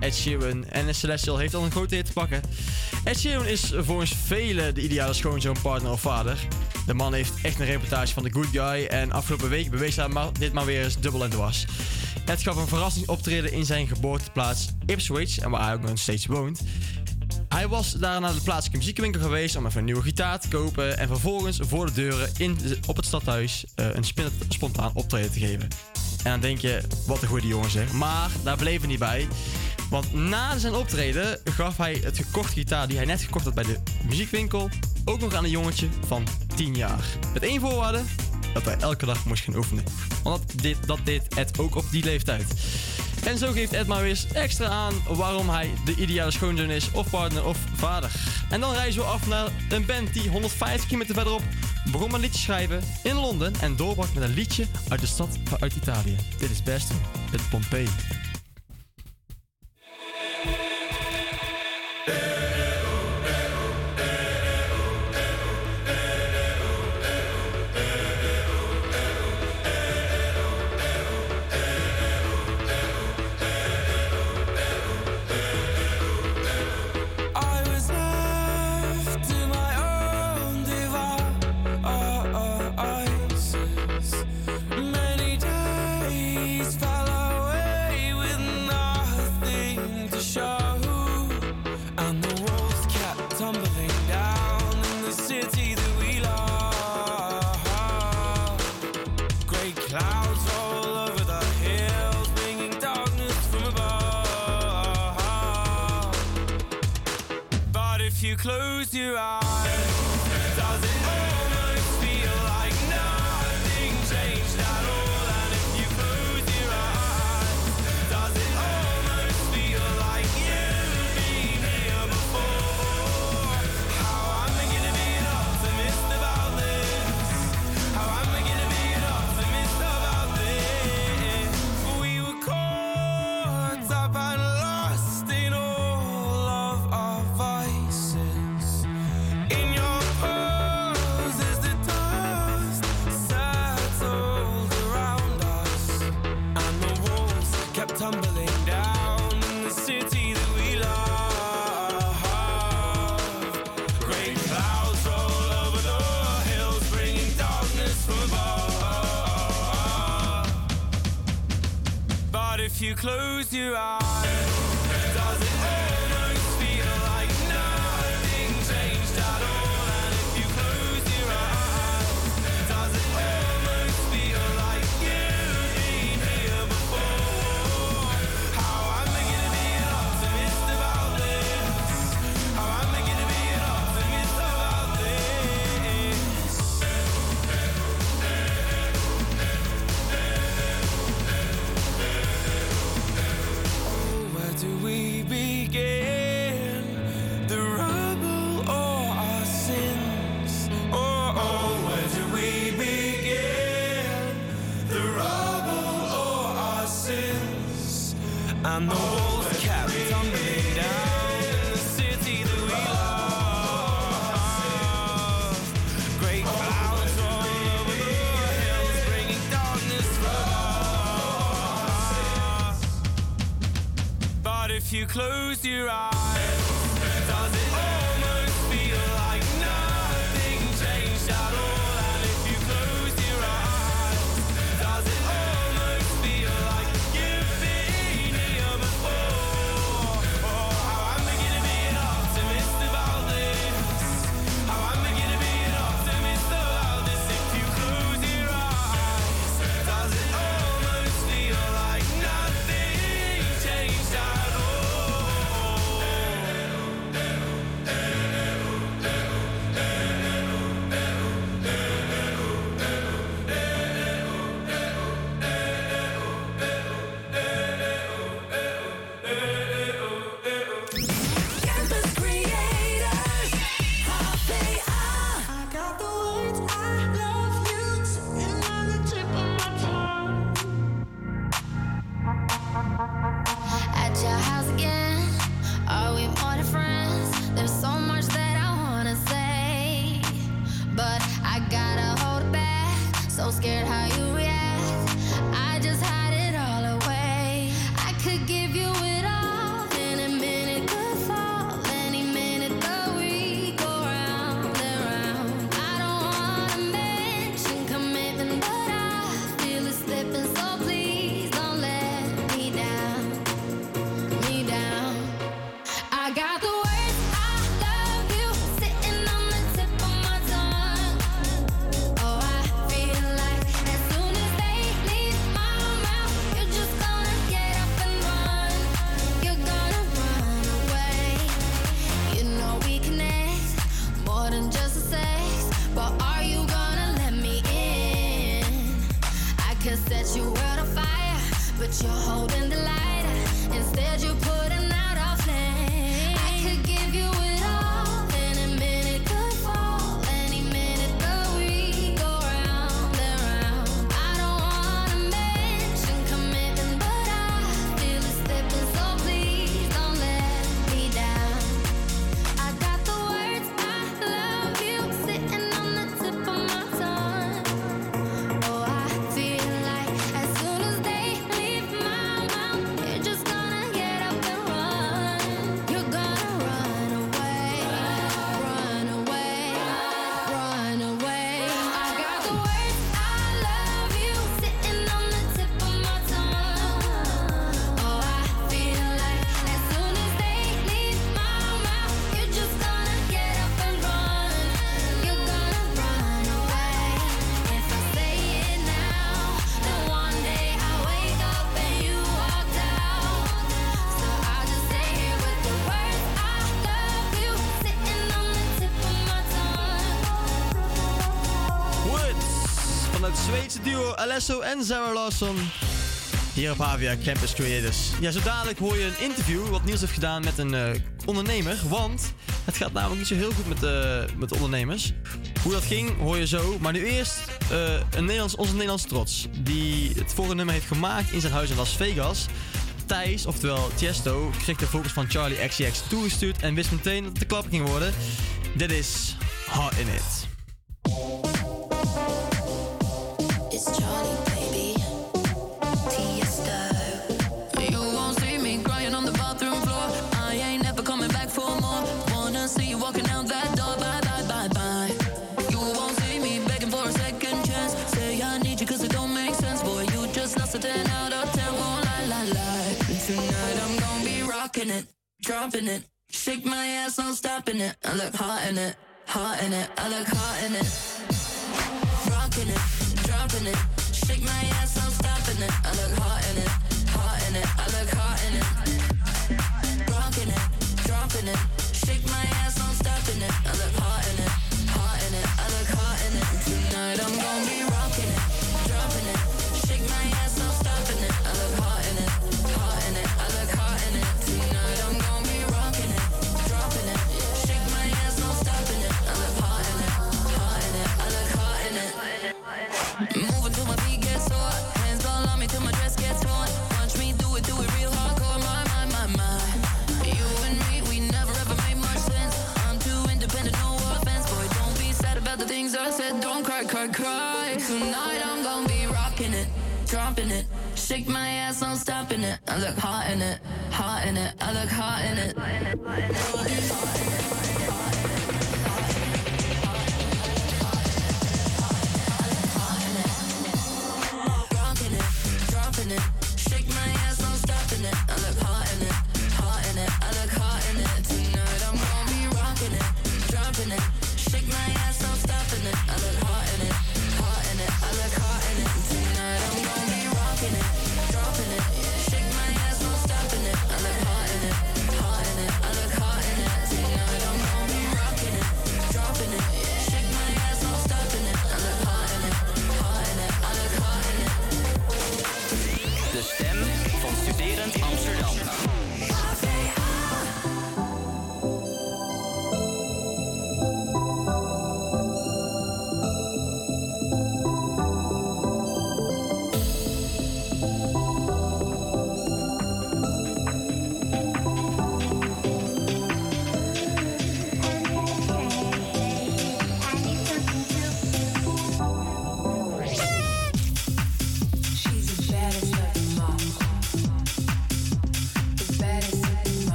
Ed Sheeran en Celestial heeft al een grote hit te pakken. Ed Sheeran is volgens velen de ideale schoonzoon, partner of vader. De man heeft echt een reportage van The Good Guy. En afgelopen week bewees hij maar, dit maar weer eens dubbel en dwars. Ed gaf een verrassing optreden in zijn geboorteplaats Ipswich. En waar hij ook nog steeds woont. Hij was daar naar de plaatselijke muziekwinkel geweest om even een nieuwe gitaar te kopen. En vervolgens voor de deuren in, op het stadhuis eh, een spontaan optreden te geven. En dan denk je, wat een goede jongen zeg. Maar daar bleef het niet bij. Want na zijn optreden gaf hij het gekochte gitaar die hij net gekocht had bij de muziekwinkel ook nog aan een jongetje van 10 jaar. Met één voorwaarde, dat hij elke dag moest gaan oefenen. Want dat deed, dat deed Ed ook op die leeftijd. En zo geeft Ed maar weer extra aan waarom hij de ideale schoonzoon is, of partner of vader. En dan reizen we af naar een band die 150 kilometer verderop begon met liedjes schrijven in Londen en doorbrak met een liedje uit de stad uit Italië. Dit is best met Pompeii. Your uh, eyes, Alesso en Sarah Lawson. Hier op AVIA Campus Creators. Ja, zo dadelijk hoor je een interview wat Niels heeft gedaan met een eh, ondernemer. Want het gaat namelijk niet zo heel goed met, de met ondernemers. Hoe dat ging, hoor je zo. Maar nu eerst eh, een Nederlands, onze Nederlandse trots. Die het vorige nummer heeft gemaakt in zijn huis in Las Vegas. Thijs, oftewel Tiesto, kreeg de focus van Charlie XCX toegestuurd. En wist meteen dat het de klap ging worden. Dit is Hot In It.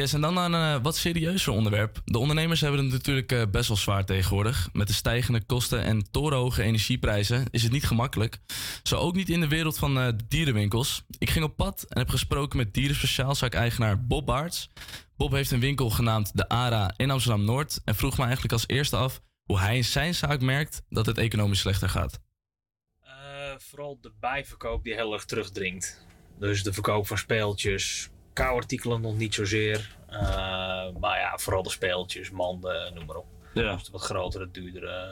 Yes, en dan naar een eh, wat serieuzer onderwerp. De ondernemers hebben het natuurlijk eh, best wel zwaar tegenwoordig. Met de stijgende kosten en torenhoge energieprijzen is het niet gemakkelijk. Zo ook niet in de wereld van eh, dierenwinkels. Ik ging op pad en heb gesproken met dierenspeciaalzaak-eigenaar Bob Baarts. Bob heeft een winkel genaamd De ARA in Amsterdam-Noord... en vroeg me eigenlijk als eerste af hoe hij in zijn zaak merkt dat het economisch slechter gaat. Vooral de bijverkoop die heel erg terugdringt. Dus de verkoop van speeltjes, kouartikelen nog niet zozeer. eh, maar ja, vooral de speeltjes, manden, noem maar op. Ja. Dus de wat grotere, duurdere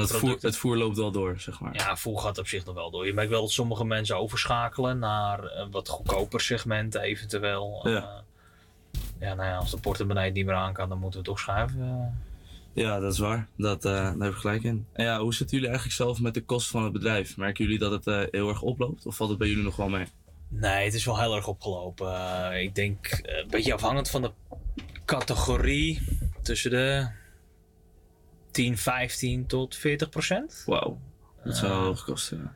het, voer, het voer loopt wel door, zeg maar. Ja, voer gaat op zich nog wel door. Je merkt wel dat sommige mensen overschakelen naar een wat goedkoper segment eventueel. Ja. Eh, ja, nou ja, als de portemonnee het niet meer aan kan, dan moeten we toch schuiven. Ja, dat is waar. Dat, eh, daar heb ik gelijk in. En ja, hoe zitten jullie eigenlijk zelf met de kosten van het bedrijf? Merken jullie dat het heel erg oploopt? Of valt het bij jullie nog wel mee? Nee, het is wel heel erg opgelopen. Eh, ik denk eh, een beetje afhankelijk van de categorie tussen de 10, 15 tot 40 procent. Wauw, dat zou Eh, hoog kosten. Ja.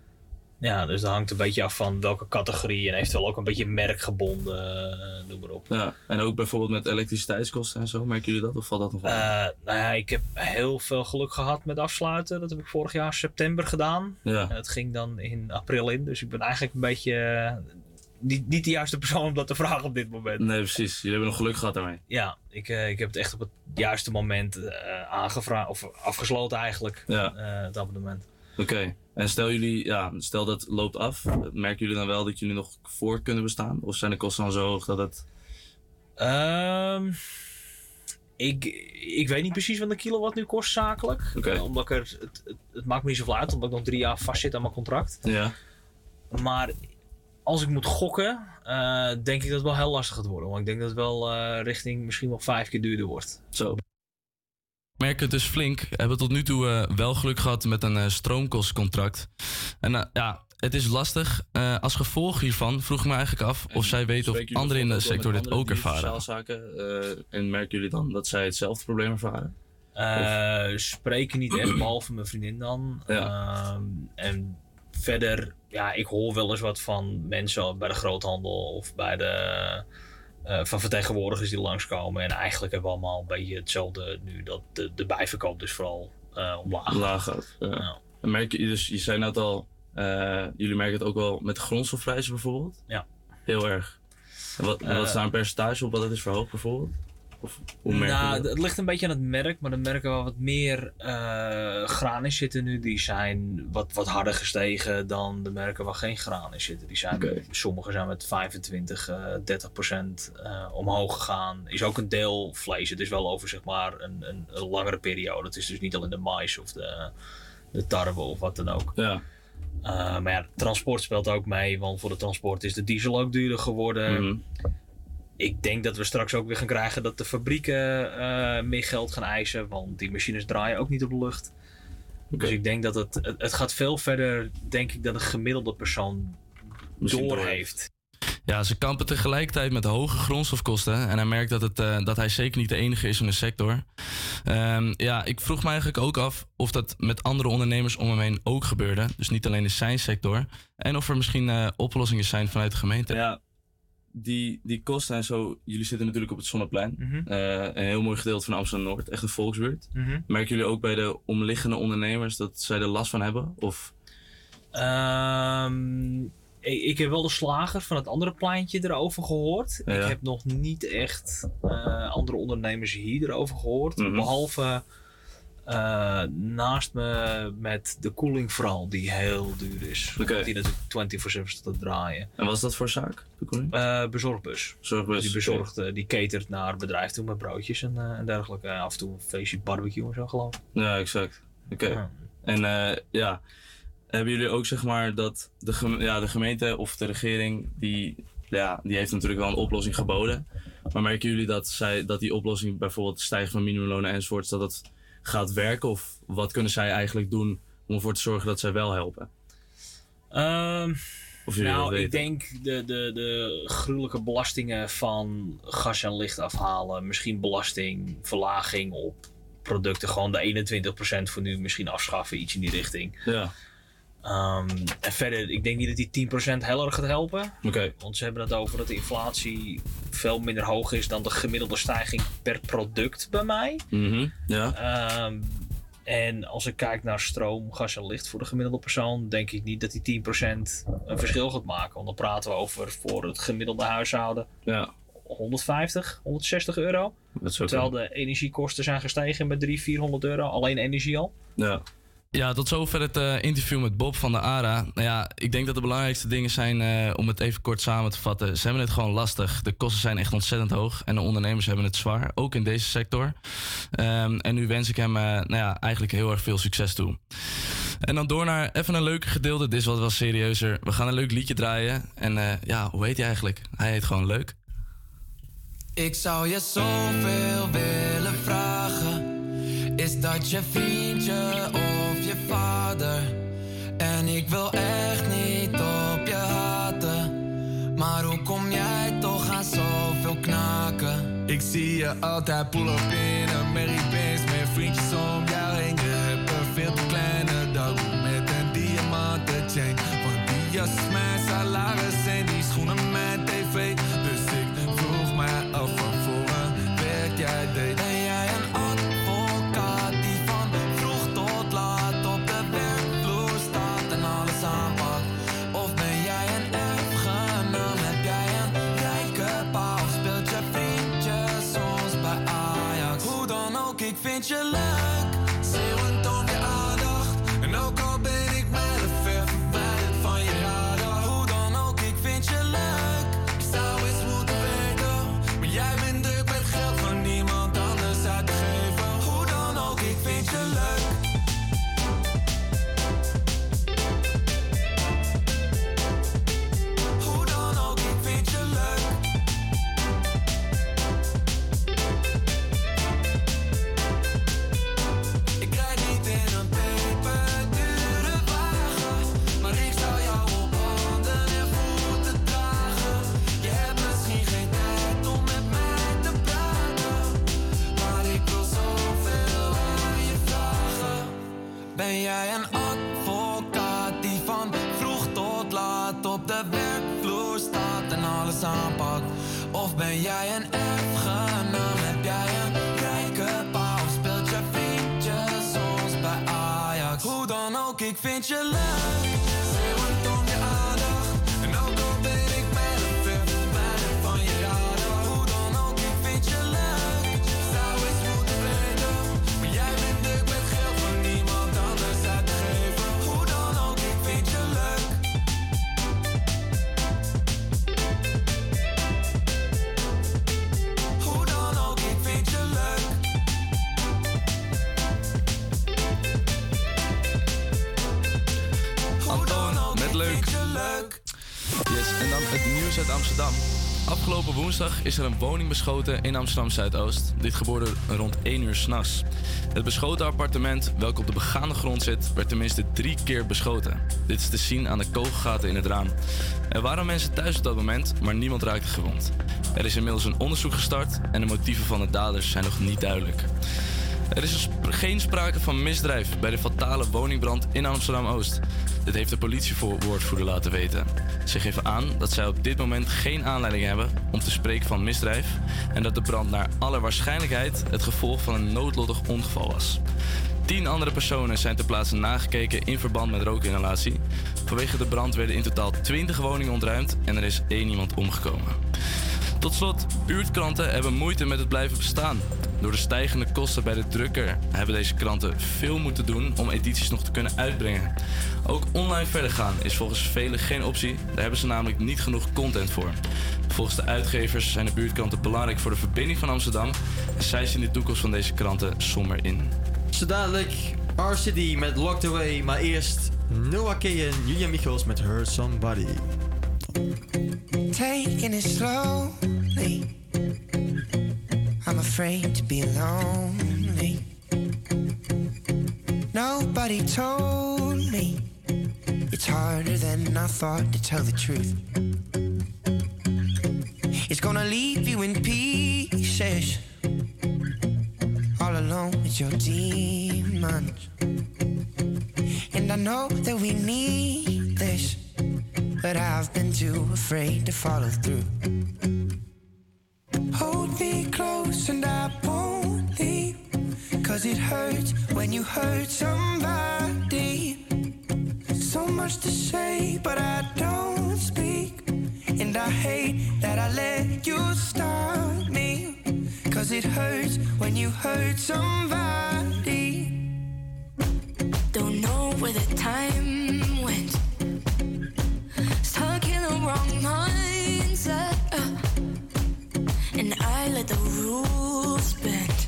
Ja, dus dat hangt een beetje af van welke categorie en eventueel ook een beetje merkgebonden, eh, noem maar op. Ja, en ook bijvoorbeeld met elektriciteitskosten en zo, merken jullie dat? Of valt dat nog wel? Eh, nou ja, ik heb heel veel geluk gehad met afsluiten. Dat heb ik vorig jaar september gedaan. Ja. En het ging dan in april in. Dus ik ben eigenlijk een beetje niet, niet de juiste persoon om dat te vragen op dit moment. Nee, precies. Jullie hebben nog geluk gehad daarmee. Ja, ik, eh, ik heb het echt op het juiste moment eh aangevraagd, of afgesloten eigenlijk, Ja. eh, het abonnement. Oké. En stel jullie, ja, stel dat loopt af, merken jullie dan wel dat jullie nog voor kunnen bestaan? Of zijn de kosten dan zo hoog dat het... Ehm, ik, ik weet niet precies wat een kilowatt nu kost zakelijk. Oké. Eh, omdat ik er, het, het, het maakt me niet zoveel uit, omdat ik nog drie jaar vastzit aan mijn contract. Ja. Maar als ik moet gokken, eh, denk ik dat het wel heel lastig gaat worden. Want ik denk dat het wel eh, richting misschien wel vijf keer duurder wordt. Zo. merken het dus flink. Hebben tot nu toe eh, wel geluk gehad met een eh, stroomkostcontract. En ja, het is lastig. Eh, als gevolg hiervan vroeg ik me eigenlijk af of zij weten of anderen in de sector dit ook ervaren. Zaken, en merken jullie dan dat zij hetzelfde probleem ervaren? Eh, spreken niet echt, behalve mijn vriendin dan. Ehm, en verder, ja, ik hoor wel eens wat van mensen bij de groothandel of bij de. eh, van vertegenwoordigers die langskomen. En eigenlijk hebben we allemaal een beetje hetzelfde nu. Dat de, de bijverkoop dus vooral eh, omlaag Laag gaat. Ja. En merk je, dus je zei net al, eh, jullie merken het ook wel met de grondstofprijzen bijvoorbeeld? Ja. Heel erg. En wat, en wat is daar een percentage op wat het is verhoogd bijvoorbeeld? Of hoe merk je nou, dat? het ligt een beetje aan het merk, maar dan merken we wat meer eh, graan in zitten nu. Die zijn wat, wat harder gestegen dan de merken waar geen graan in zitten. Die zijn, Sommige zijn met 25, eh 30 procent eh, omhoog gegaan. Is ook een deel vlees. Het is wel over zeg maar een, een, een langere periode. Het is dus niet alleen de mais of de, de tarwe of wat dan ook. Ja. Eh, maar ja, transport speelt ook mee, want voor de transport is de diesel ook duurder geworden. Mhm. Ik denk dat we straks ook weer gaan krijgen dat de fabrieken eh, meer geld gaan eisen, want die machines draaien ook niet op de lucht. Dus ik denk dat het, het, het gaat veel verder, denk ik, dan een gemiddelde persoon Misschien door door heeft. Ja, ze kampen tegelijkertijd met hoge grondstofkosten. En hij merkt dat, het, eh, dat hij zeker niet de enige is in de sector. Ehm, ja, ik vroeg me eigenlijk ook af of dat met andere ondernemers om hem heen ook gebeurde. Dus niet alleen in zijn sector. En of er misschien eh, oplossingen zijn vanuit de gemeente. Ja, die, die kosten en zo. Jullie zitten natuurlijk op het Zonneplein. Mhm. Eh, een heel mooi gedeelte van Amsterdam-Noord. Echt een volksbuurt. Mhm. Merken jullie ook bij de omliggende ondernemers dat zij er last van hebben? Of... Ehm, ik, ik heb wel de slager van het andere pleintje erover gehoord. Ja. Ik heb nog niet echt eh, andere ondernemers hier erover gehoord. Mhm. Behalve eh, naast me met de koeling vooral, die heel duur is. Oké. Die natuurlijk 24-7 staat te draaien. En was dat voor zaak? De koeling? Eh, bezorgbus. Bezorgbus, Die bezorgt, eh, die catert naar bedrijf toe met broodjes en, eh, en dergelijke. af en toe een feestje barbecue en zo geloof ik. Ja, exact. Oké. Ja. En ja, hebben jullie ook zeg maar dat de, ja, de gemeente of de regering, die, ja, die heeft natuurlijk wel een oplossing geboden. Maar merken jullie dat, zij, dat die oplossing, bijvoorbeeld stijgen van minimumlonen enzovoorts, dat het gaat werken? Of wat kunnen zij eigenlijk doen om ervoor te zorgen dat zij wel helpen? Ehm, Of nou, ik denk de, de, de gruwelijke belastingen van gas en licht afhalen. Misschien belastingverlaging op producten. Gewoon de 21% voor nu misschien afschaffen. Iets in die richting. Ja. Ehm, en verder, ik denk niet dat die 10% heel erg gaat helpen. Want ze hebben het over dat de inflatie veel minder hoog is dan de gemiddelde stijging per product bij mij. Mhm, Ja. Ehm, en als ik kijk naar stroom, gas en licht voor de gemiddelde persoon, denk ik niet dat die 10% een verschil gaat maken. Want dan praten we over voor het gemiddelde huishouden ja. 150, 160 euro. Terwijl de energiekosten zijn gestegen met 300, 400 euro. Alleen energie al. Ja. Ja, tot zover het eh, interview met Bob van de ARA. Nou ja, ik denk dat de belangrijkste dingen zijn, eh, om het even kort samen te vatten. Ze hebben het gewoon lastig. De kosten zijn echt ontzettend hoog en de ondernemers hebben het zwaar, ook in deze sector. Ehm, en nu wens ik hem eh, nou ja, eigenlijk heel erg veel succes toe. En dan door naar even een leuke gedeelte. Dit is wat wel serieuzer. We gaan een leuk liedje draaien. En ja, hoe heet hij eigenlijk? Hij heet gewoon leuk. Ik zou je zoveel willen vragen. Is dat je vriendje? Ik wil echt niet op je haten. Maar hoe kom jij toch aan zoveel knaken? Ik zie je altijd pull up in een Mary Benz met vriendjes om ook, ik vind Ben jij een advocaat die van vroeg tot laat op de werkvloer staat en alles aanpakt? Of ben jij een erfgenaam? Heb jij een rijke pa of speelt je vriendje soms bij Ajax? Hoe dan ook, ik vind je leuk. Woensdag is er een woning beschoten in Amsterdam Zuidoost. Dit gebeurde rond 1 uur s'nachts. Het beschoten appartement, welk op de begane grond zit, werd tenminste drie keer beschoten. Dit is te zien aan de kogelgaten in het raam. Er waren mensen thuis op dat moment, maar niemand raakte gewond. Er is inmiddels een onderzoek gestart en de motieven van de daders zijn nog niet duidelijk. Er is geen sprake van misdrijf bij de fatale woningbrand in Amsterdam-Oost. Dit heeft de politiewoordvoerder laten weten. Ze geven aan dat zij op dit moment geen aanleiding hebben om te spreken van misdrijf en dat de brand naar alle waarschijnlijkheid het gevolg van een noodlottig ongeval was. Tien andere personen zijn ter plaatse nagekeken in verband met rookinhalatie. Vanwege de brand werden in totaal 20 woningen ontruimd en er is één iemand omgekomen. Tot slot, buurtkranten hebben moeite met het blijven bestaan. Door de stijgende kosten bij de drukker hebben deze kranten veel moeten doen om edities nog te kunnen uitbrengen. Ook online verder gaan is volgens velen geen optie, daar hebben ze namelijk niet genoeg content voor. Volgens de uitgevers zijn de buurtkranten belangrijk voor de verbinding van Amsterdam en zij zien de toekomst van deze kranten somber in. Zo dadelijk RCD met Locked Away, maar eerst Noah Kay en Julia Michels met Hurt Somebody. Taking it slowly. I'm afraid to be lonely. Nobody told me it's harder than I thought to tell the truth. It's gonna leave you in pieces, all alone with your demons. And I know that we need this, but I've been too afraid to follow through. Hold me close and I won't leave, cause it hurts when you hurt somebody. So much to say, but I don't speak. And I hate that I let you stop me. Cause it hurts when you hurt somebody. Don't know where the time went. Wrong mindset. uh. and I let the rules bend.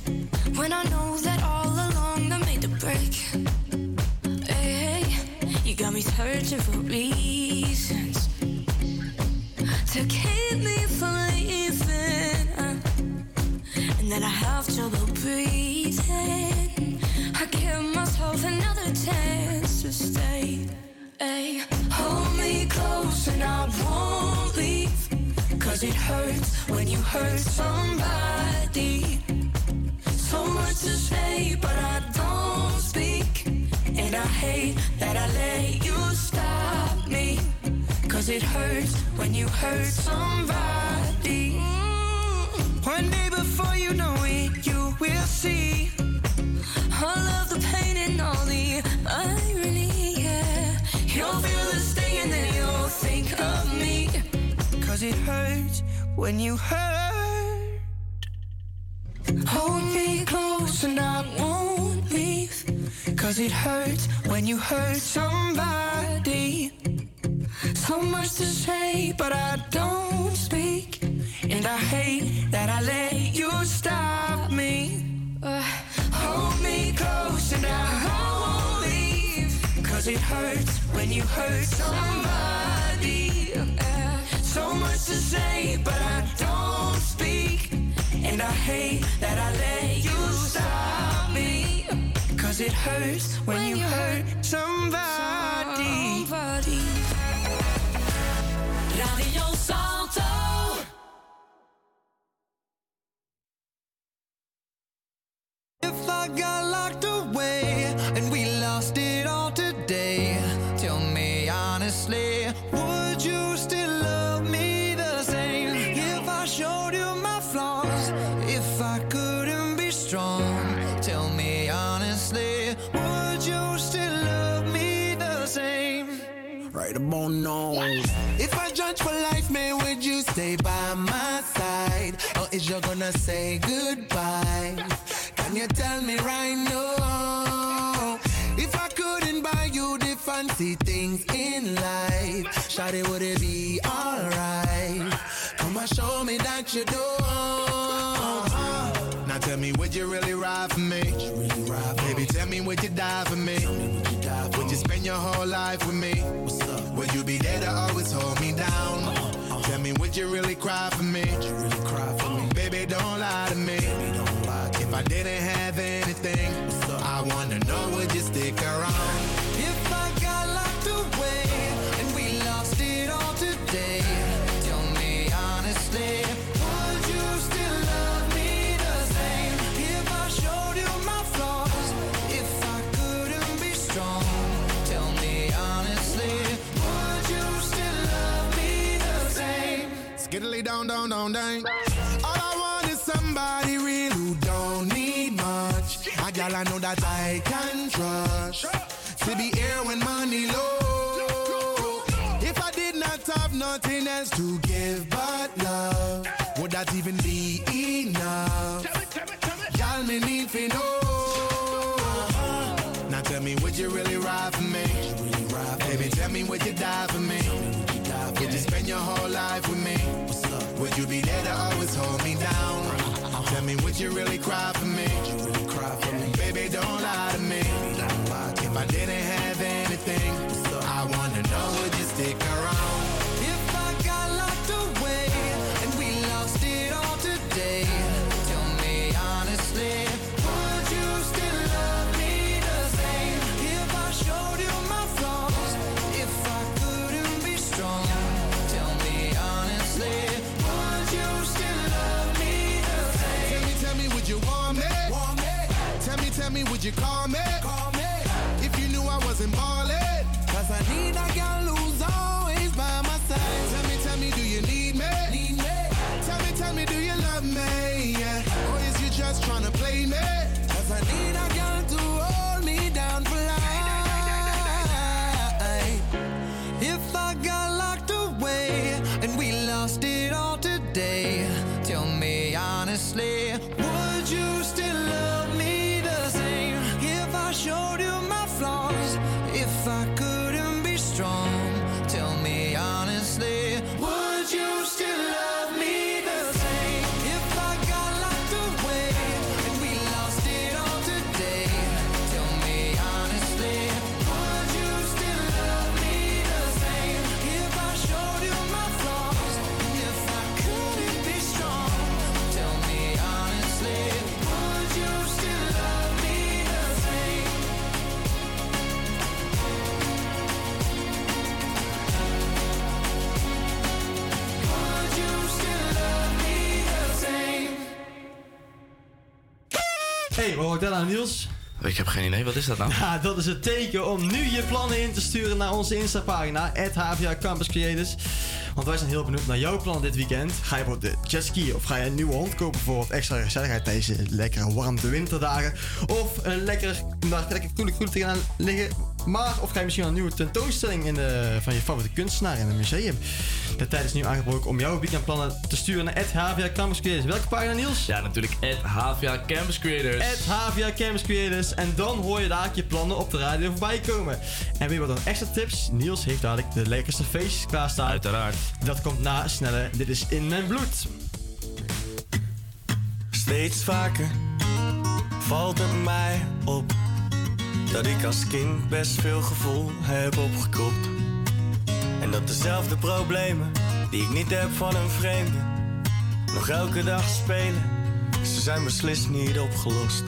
When I know that all along I made the break. Hey, you got me searching for reasons to keep me from leaving. uh. and then I have trouble breathing. I give myself another chance to stay. Hey, hold me close and I won't leave. Cause it hurts when you hurt somebody. So much to say, but I don't speak. And I hate that I let you stop me. Cause it hurts when you hurt somebody. Mm, one day before you know it, you will see. All of the pain and all the irony, of me. Cause it hurts when you hurt. Hold me close and I won't leave. Cause it hurts when you hurt somebody. So much to say, but I don't speak. And I hate that I let you stop me. Uh, hold me close and I leave. Cause it hurts when you hurt somebody. Uh, so much to say, but I don't speak. And I hate that I let you stop me. Cause it hurts when you hurt somebody. Radio Salto. Is gonna say goodbye? Can you tell me right now? If I couldn't buy you the fancy things in life, Shawty, would it be alright? Come and show me that you do. Now tell me, would you really ride for me? Baby, tell me, would you die for me? Would you spend your whole life with me? Would you be there to always hold me down? Tell me, would you really cry for me? Baby, don't lie to me. If I didn't have anything, I wanna know, would you stick around? If I got locked away and we lost it all today, tell me honestly, would you still love me the same? If I showed you my flaws, if I couldn't be strong, tell me honestly, would you still love me the same? Skiddly down, down, down, down. Somebody real who don't need much. A gal I know that I can trust. To be here when money low. If I did not have nothing else to give but love, would that even be enough? Y'all me need to know. Uh-huh. Now tell me, would you really ride for me? Baby, tell me, would you die for me? Would you spend your whole life with me? Would you be there to always hold me down? Tell me, would you really cry for me? Baby, don't lie to me. If I didn't have Tell me, me, would you call me? If you knew I wasn't ballin', Cause I need a girl who's always by my side. Tell me, tell me, do you need me? Need me? Tell me, tell me, do you love me? Yeah. Or is you just trying to play me? Cause I need a girl to hold me down for life. If I got locked away and we lost it all today, Hey, wat hoor ik daar nou, Niels? Ik heb geen idee, wat is dat nou? Ja, dat is het teken om nu je plannen in te sturen naar onze Insta-pagina, HVA Campus Creators. Want wij zijn heel benieuwd naar jouw plannen dit weekend. Ga je bijvoorbeeld de jetski of ga je een nieuwe hond kopen voor wat extra gezelligheid deze lekkere warmte winterdagen? Of een lekker, lekker koele koele te gaan liggen. Maar, of ga je misschien wel een nieuwe tentoonstelling in de, van je favoriete kunstenaar in een museum? De tijd is nu aangebroken om jouw weekendplannen te sturen naar HVA Campus Creators. Welke pagina Niels? Ja, natuurlijk HVA Campus Creators. At HVA Campus Creators. En dan hoor je daar je plannen op de radio voorbij komen. En weer wat nog extra tips. Niels heeft dadelijk de lekkerste feestjes klaarstaan. Uiteraard. Dat komt na snelle. Dit is in mijn bloed. Steeds vaker valt het mij op dat ik als kind best veel gevoel heb opgekropt. En dat dezelfde problemen die ik niet heb van een vreemde nog elke dag spelen, ze zijn beslist niet opgelost.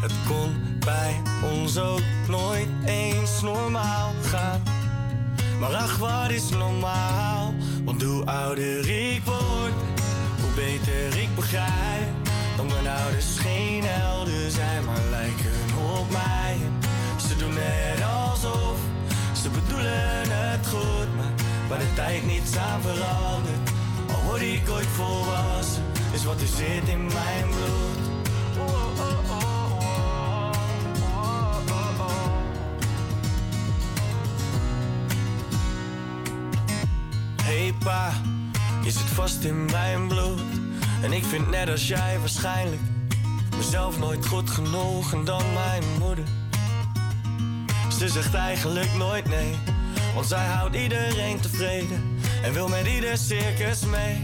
Het kon bij ons ook nooit eens normaal gaan. Maar ach, wat is normaal? Want hoe ouder ik word, hoe beter ik begrijp. Dat mijn ouders geen helden zijn, maar lijken mij. Ze doen net alsof ze bedoelen het goed, maar waar de tijd niets aan verandert. Al word ik ooit volwassen, is wat er zit in mijn bloed. Hey pa, je zit vast in mijn bloed. En ik vind net als jij waarschijnlijk mezelf nooit goed genoeg en dan mijn moeder. Ze zegt eigenlijk nooit nee, want zij houdt iedereen tevreden en wil met ieder circus mee.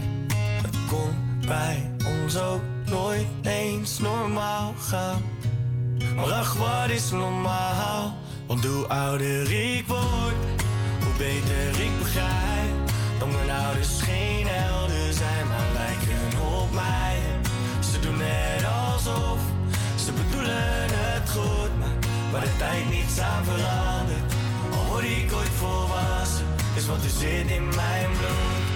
Het kon bij ons ook nooit eens normaal gaan. Maar ach, wat is normaal? Want hoe ouder ik word, hoe beter ik begrijp. Dat mijn ouders geen helden ze bedoelen het goed, maar waar de tijd niets aan verandert. Al word ik ooit volwassen, is wat er zit in mijn bloed.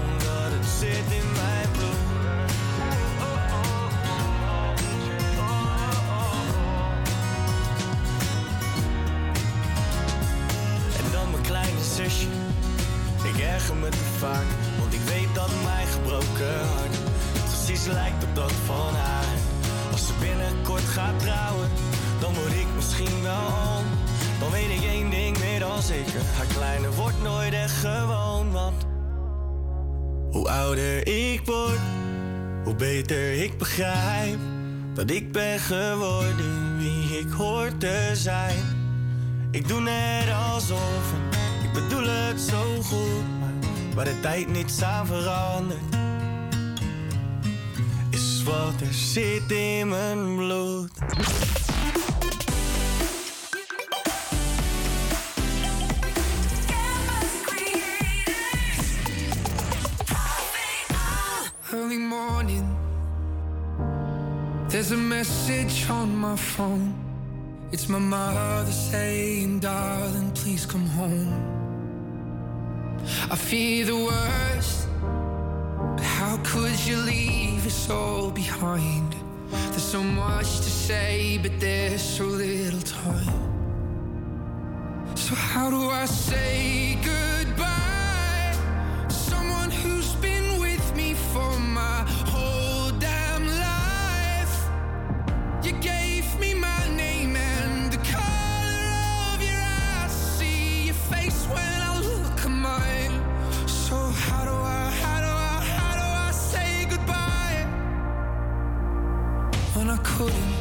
Omdat het zit in mijn bloed. Want ik weet dat mijn gebroken hart precies lijkt op dat van haar. Als ze binnenkort gaat trouwen, dan word ik misschien wel om. Dan weet ik één ding meer dan zeker: haar kleine wordt nooit echt gewoon. Want hoe ouder ik word, hoe beter ik begrijp dat ik ben geworden wie ik hoor te zijn. Ik doe net alsof ik bedoel het zo goed, waar de tijd niets aan verandert, is wat er zit in mijn bloed. Early morning, there's a message on my phone. It's my mother saying, Darling, please come home. I fear the worst, But how could you leave us all behind? There's so much to say, but there's so little time. So, how do I say goodbye? Someone who's couldn't,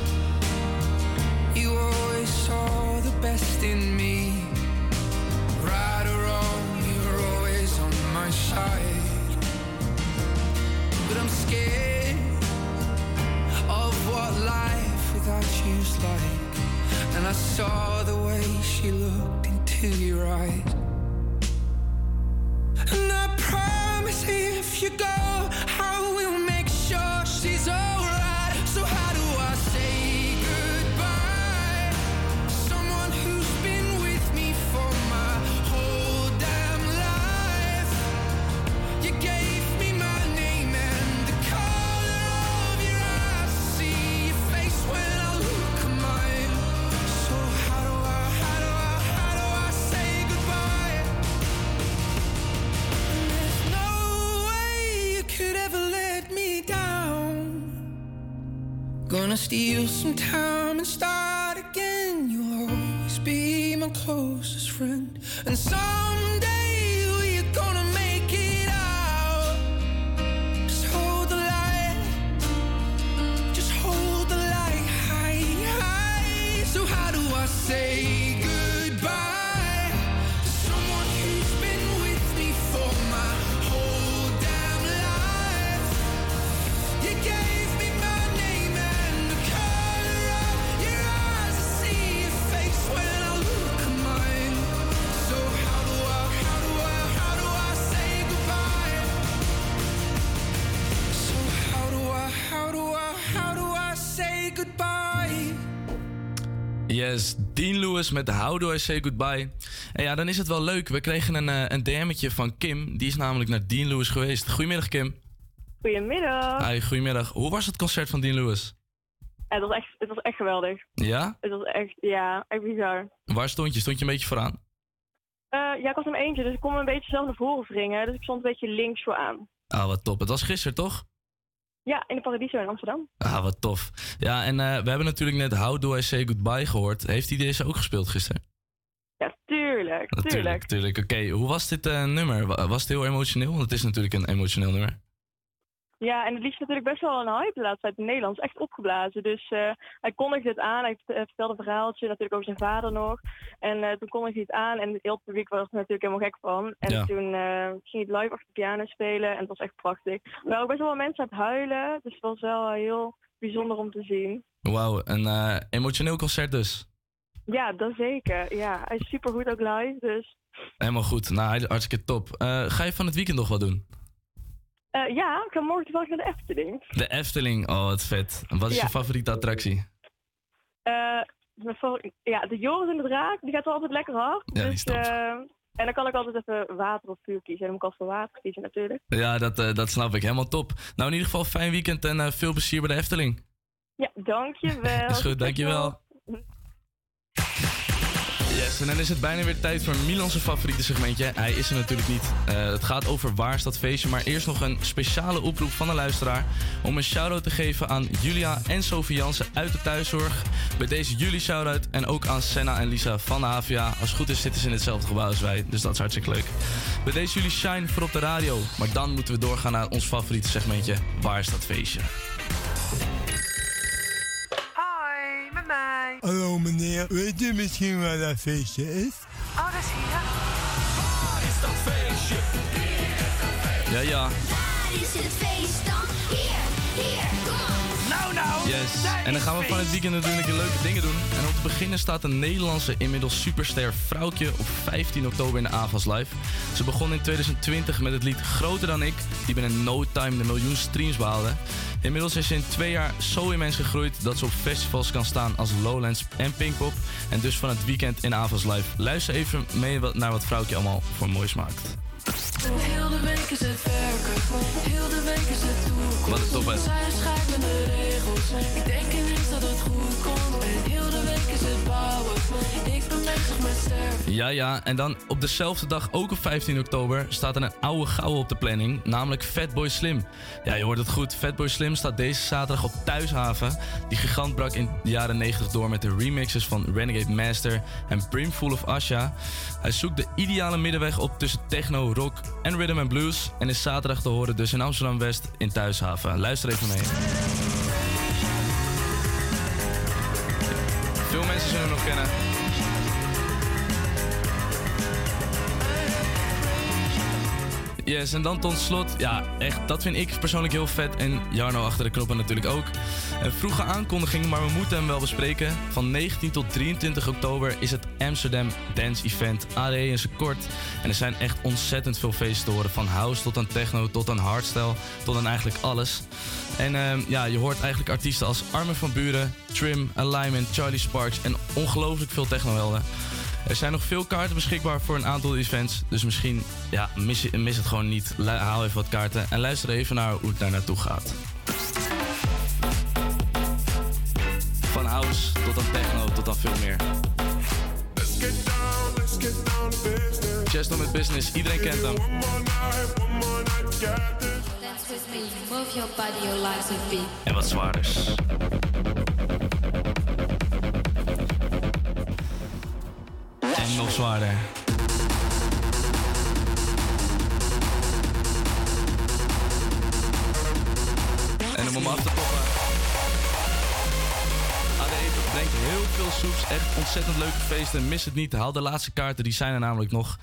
you always saw the best in me. Right or wrong, you were always on my side. But I'm scared of what life without you's like. And I saw the way she looked into your eyes. And I promise if you go, I Gonna steal some time and start again. You'll always be my closest friend. And someday Yes, Dean Lewis met How Do I Say Goodbye. En ja, dan is het wel leuk. We kregen een, eh, een DM'tje van Kim. Die is namelijk naar Dean Lewis geweest. Goedemiddag, Kim. Goedemiddag. Hi, goedemiddag. Hoe was het concert van Dean Lewis? Het was echt, het was echt geweldig. Ja? Het was echt, ja, echt bizar. Waar stond je? Stond je een beetje vooraan? Eh, ja, ik was hem eentje, dus ik kon me een beetje zelf naar voren wringen. Dus ik stond een beetje links vooraan. Ah, wat top. Het was gisteren, toch? Ja, in de Paradiso in Amsterdam. Ah, wat tof. Ja, en eh, we hebben natuurlijk net How Do I Say Goodbye gehoord. Heeft hij deze ook gespeeld gisteren? Ja, tuurlijk, tuurlijk. Natuurlijk, tuurlijk. Oké, hoe was dit eh, nummer? Wa- Was het heel emotioneel? Want het is natuurlijk een emotioneel nummer. Ja, en het liet natuurlijk best wel een hype de laatste tijd in Nederland. Het echt opgeblazen. Dus eh, hij kondigde het aan. Hij eh, vertelde een verhaaltje natuurlijk over zijn vader nog. En eh, toen kondigde hij het aan. En heel het publiek was er natuurlijk helemaal gek van. En Ja. toen eh, ging hij live achter de piano spelen. En het was echt prachtig. Waren ook best wel mensen aan het huilen. Dus het was wel heel bijzonder om te zien. Wauw, een emotioneel concert dus. Ja, dat zeker. Ja, hij is super goed ook live. Dus Helemaal goed. Nou, hartstikke top. Ga je van het weekend nog wat doen? Eh, ja, ik ga morgen toevallig naar de Efteling. De Efteling, oh wat vet. Wat is Ja. je favoriete attractie? Eh, ja, de Joris en de Draak, die gaat wel altijd lekker hard. Ja, dus, eh, en dan kan ik altijd even water of vuur kiezen. En dan moet ik altijd voor water kiezen natuurlijk. Ja, dat, dat snap ik. Helemaal top. Nou, in ieder geval fijn weekend en veel plezier bij de Efteling. Ja, dankjewel. Is goed, dankjewel. Yes, en dan is het bijna weer tijd voor Milan's favoriete segmentje. Hij is er natuurlijk niet. Eh, het gaat over waar is dat feestje. Maar eerst nog een speciale oproep van de luisteraar. Om een shout-out te geven aan Julia en Sophie Jansen uit de thuiszorg. Bij deze jullie shout-out. En ook aan Senna en Lisa van de HVA. Als het goed is zitten ze in hetzelfde gebouw als wij. Dus dat is hartstikke leuk. Bij deze jullie shine voor op de radio. Maar dan moeten we doorgaan naar ons favoriete segmentje. Waar is dat feestje? Hoi, met mij. Hallo meneer, weet u misschien waar dat feestje is? Oh, dat is hier. Is dat feestje? Ja, ja. Waar is het feest Yes. En dan gaan we van het weekend natuurlijk leuke dingen doen. En om te beginnen staat een Nederlandse inmiddels superster vrouwtje op 15 oktober in de AVAS Live. Ze begon in 2020 met het lied Groter dan ik, die binnen no time de miljoen streams behaalde. Inmiddels is ze in twee jaar zo immens gegroeid dat ze op festivals kan staan als Lowlands en Pinkpop. En dus van het weekend in AVAS Live. Luister even mee naar wat vrouwtje allemaal voor moois maakt. Heel de week is het werken, heel de week is het toekomst. Wat een top, hè? Zij schrijven de regels, ik denk ineens dat het goed komt. En heel de Ja, ja. En dan op dezelfde dag, ook op 15 oktober, staat er een oude gouden op de planning. Namelijk Fatboy Slim. Ja, je hoort het goed. Fatboy Slim staat deze zaterdag op Thuishaven. Die gigant brak in de jaren 90 door met de remixes van Renegade Master en Brimful of Asha. Hij zoekt de ideale middenweg op tussen techno, rock en rhythm and blues. En is zaterdag te horen dus in Amsterdam-West in Thuishaven. Luister even mee. Veel mensen zullen hem nog kennen. Yes, en dan tot slot, ja, echt, dat vind ik persoonlijk heel vet. En Jarno achter de knoppen natuurlijk ook. Een vroege aankondiging, maar we moeten hem wel bespreken. Van 19 tot 23 oktober is het Amsterdam Dance Event. ADE zijn kort. En er zijn echt ontzettend veel feesten. Van house tot aan techno, tot aan hardstyle, tot aan eigenlijk alles. En ehm, ja, je hoort eigenlijk artiesten als Armin van Buren, Trim, Alignment, Charlie Sparks en ongelooflijk veel technohelden. Er zijn nog veel kaarten beschikbaar voor een aantal events. Dus misschien ja, mis, het gewoon niet. Haal even wat kaarten en luister even naar hoe het daar naartoe gaat. Van house tot aan techno tot aan veel meer. Chesto met business, iedereen kent hem. En wat zwaarders. En nog zwaarder. En om hem af te toppen. AD brengt heel veel soeps. Echt ontzettend leuke feesten. Mis het niet. Haal de laatste kaarten. Die zijn er namelijk nog.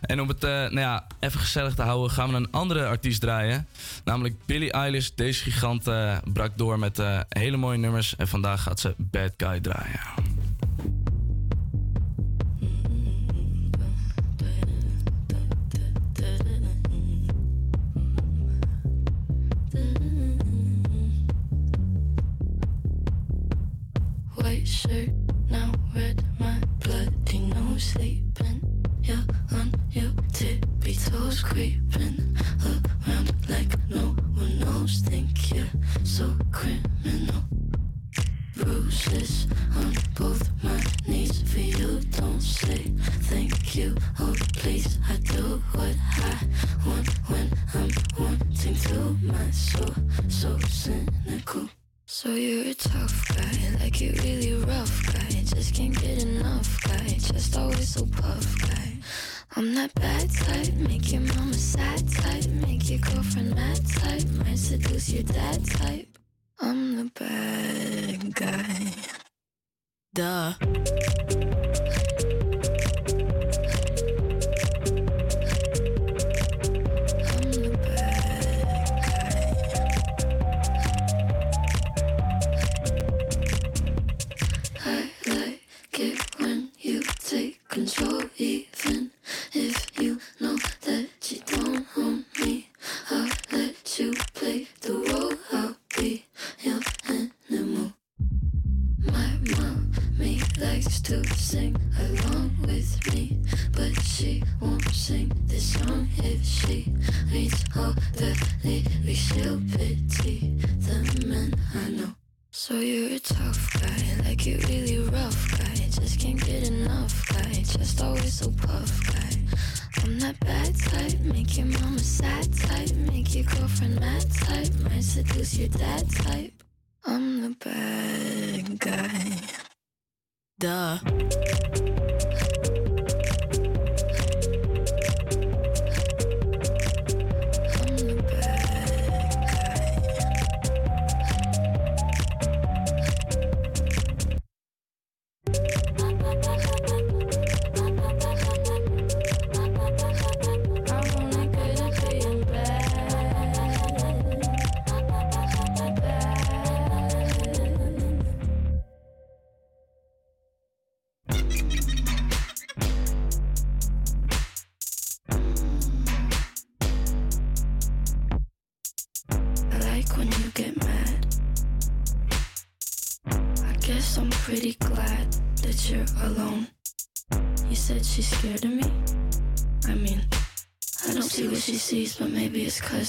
En om het eh, nou ja, even gezellig te houden... gaan we een andere artiest draaien. Namelijk Billie Eilish. Deze gigant eh, brak door met eh, hele mooie nummers. En vandaag gaat ze Bad Guy draaien.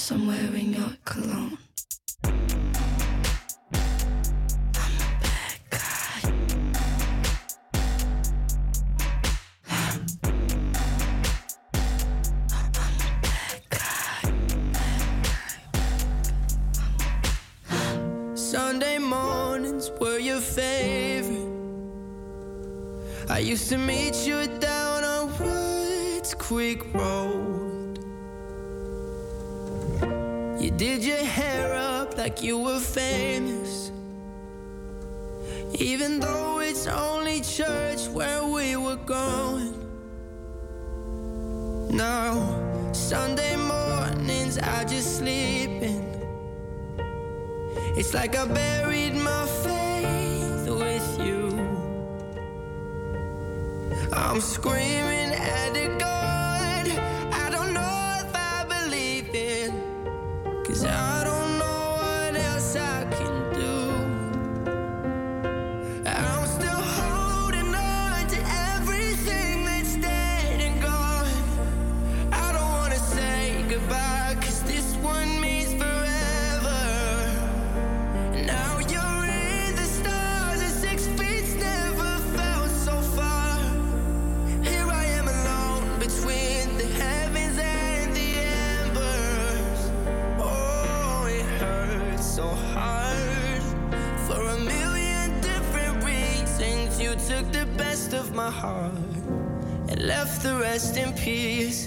I'm your cologne. Sunday mornings were your favorite. I used to meet you down on Woods Creek Road. You did your hair up like you were famous. Even though it's only church where we were going. Now, Sunday mornings I just sleep in. It's like I buried my faith with you. I'm screaming at the God. my heart and left the rest in peace.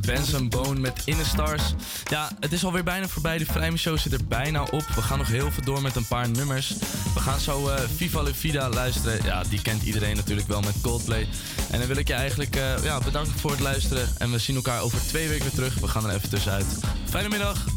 Benson Bone met Inner Stars. Ja, het is alweer bijna voorbij. De Vrijme Show zit er bijna op. We gaan nog heel veel door met een paar nummers. We gaan zo uh, Viva La Vida luisteren. Ja, die kent iedereen natuurlijk wel met Coldplay. En dan wil ik je eigenlijk eh, ja, bedanken voor het luisteren. En we zien elkaar over twee weken weer terug. We gaan er even tussenuit. Fijne middag.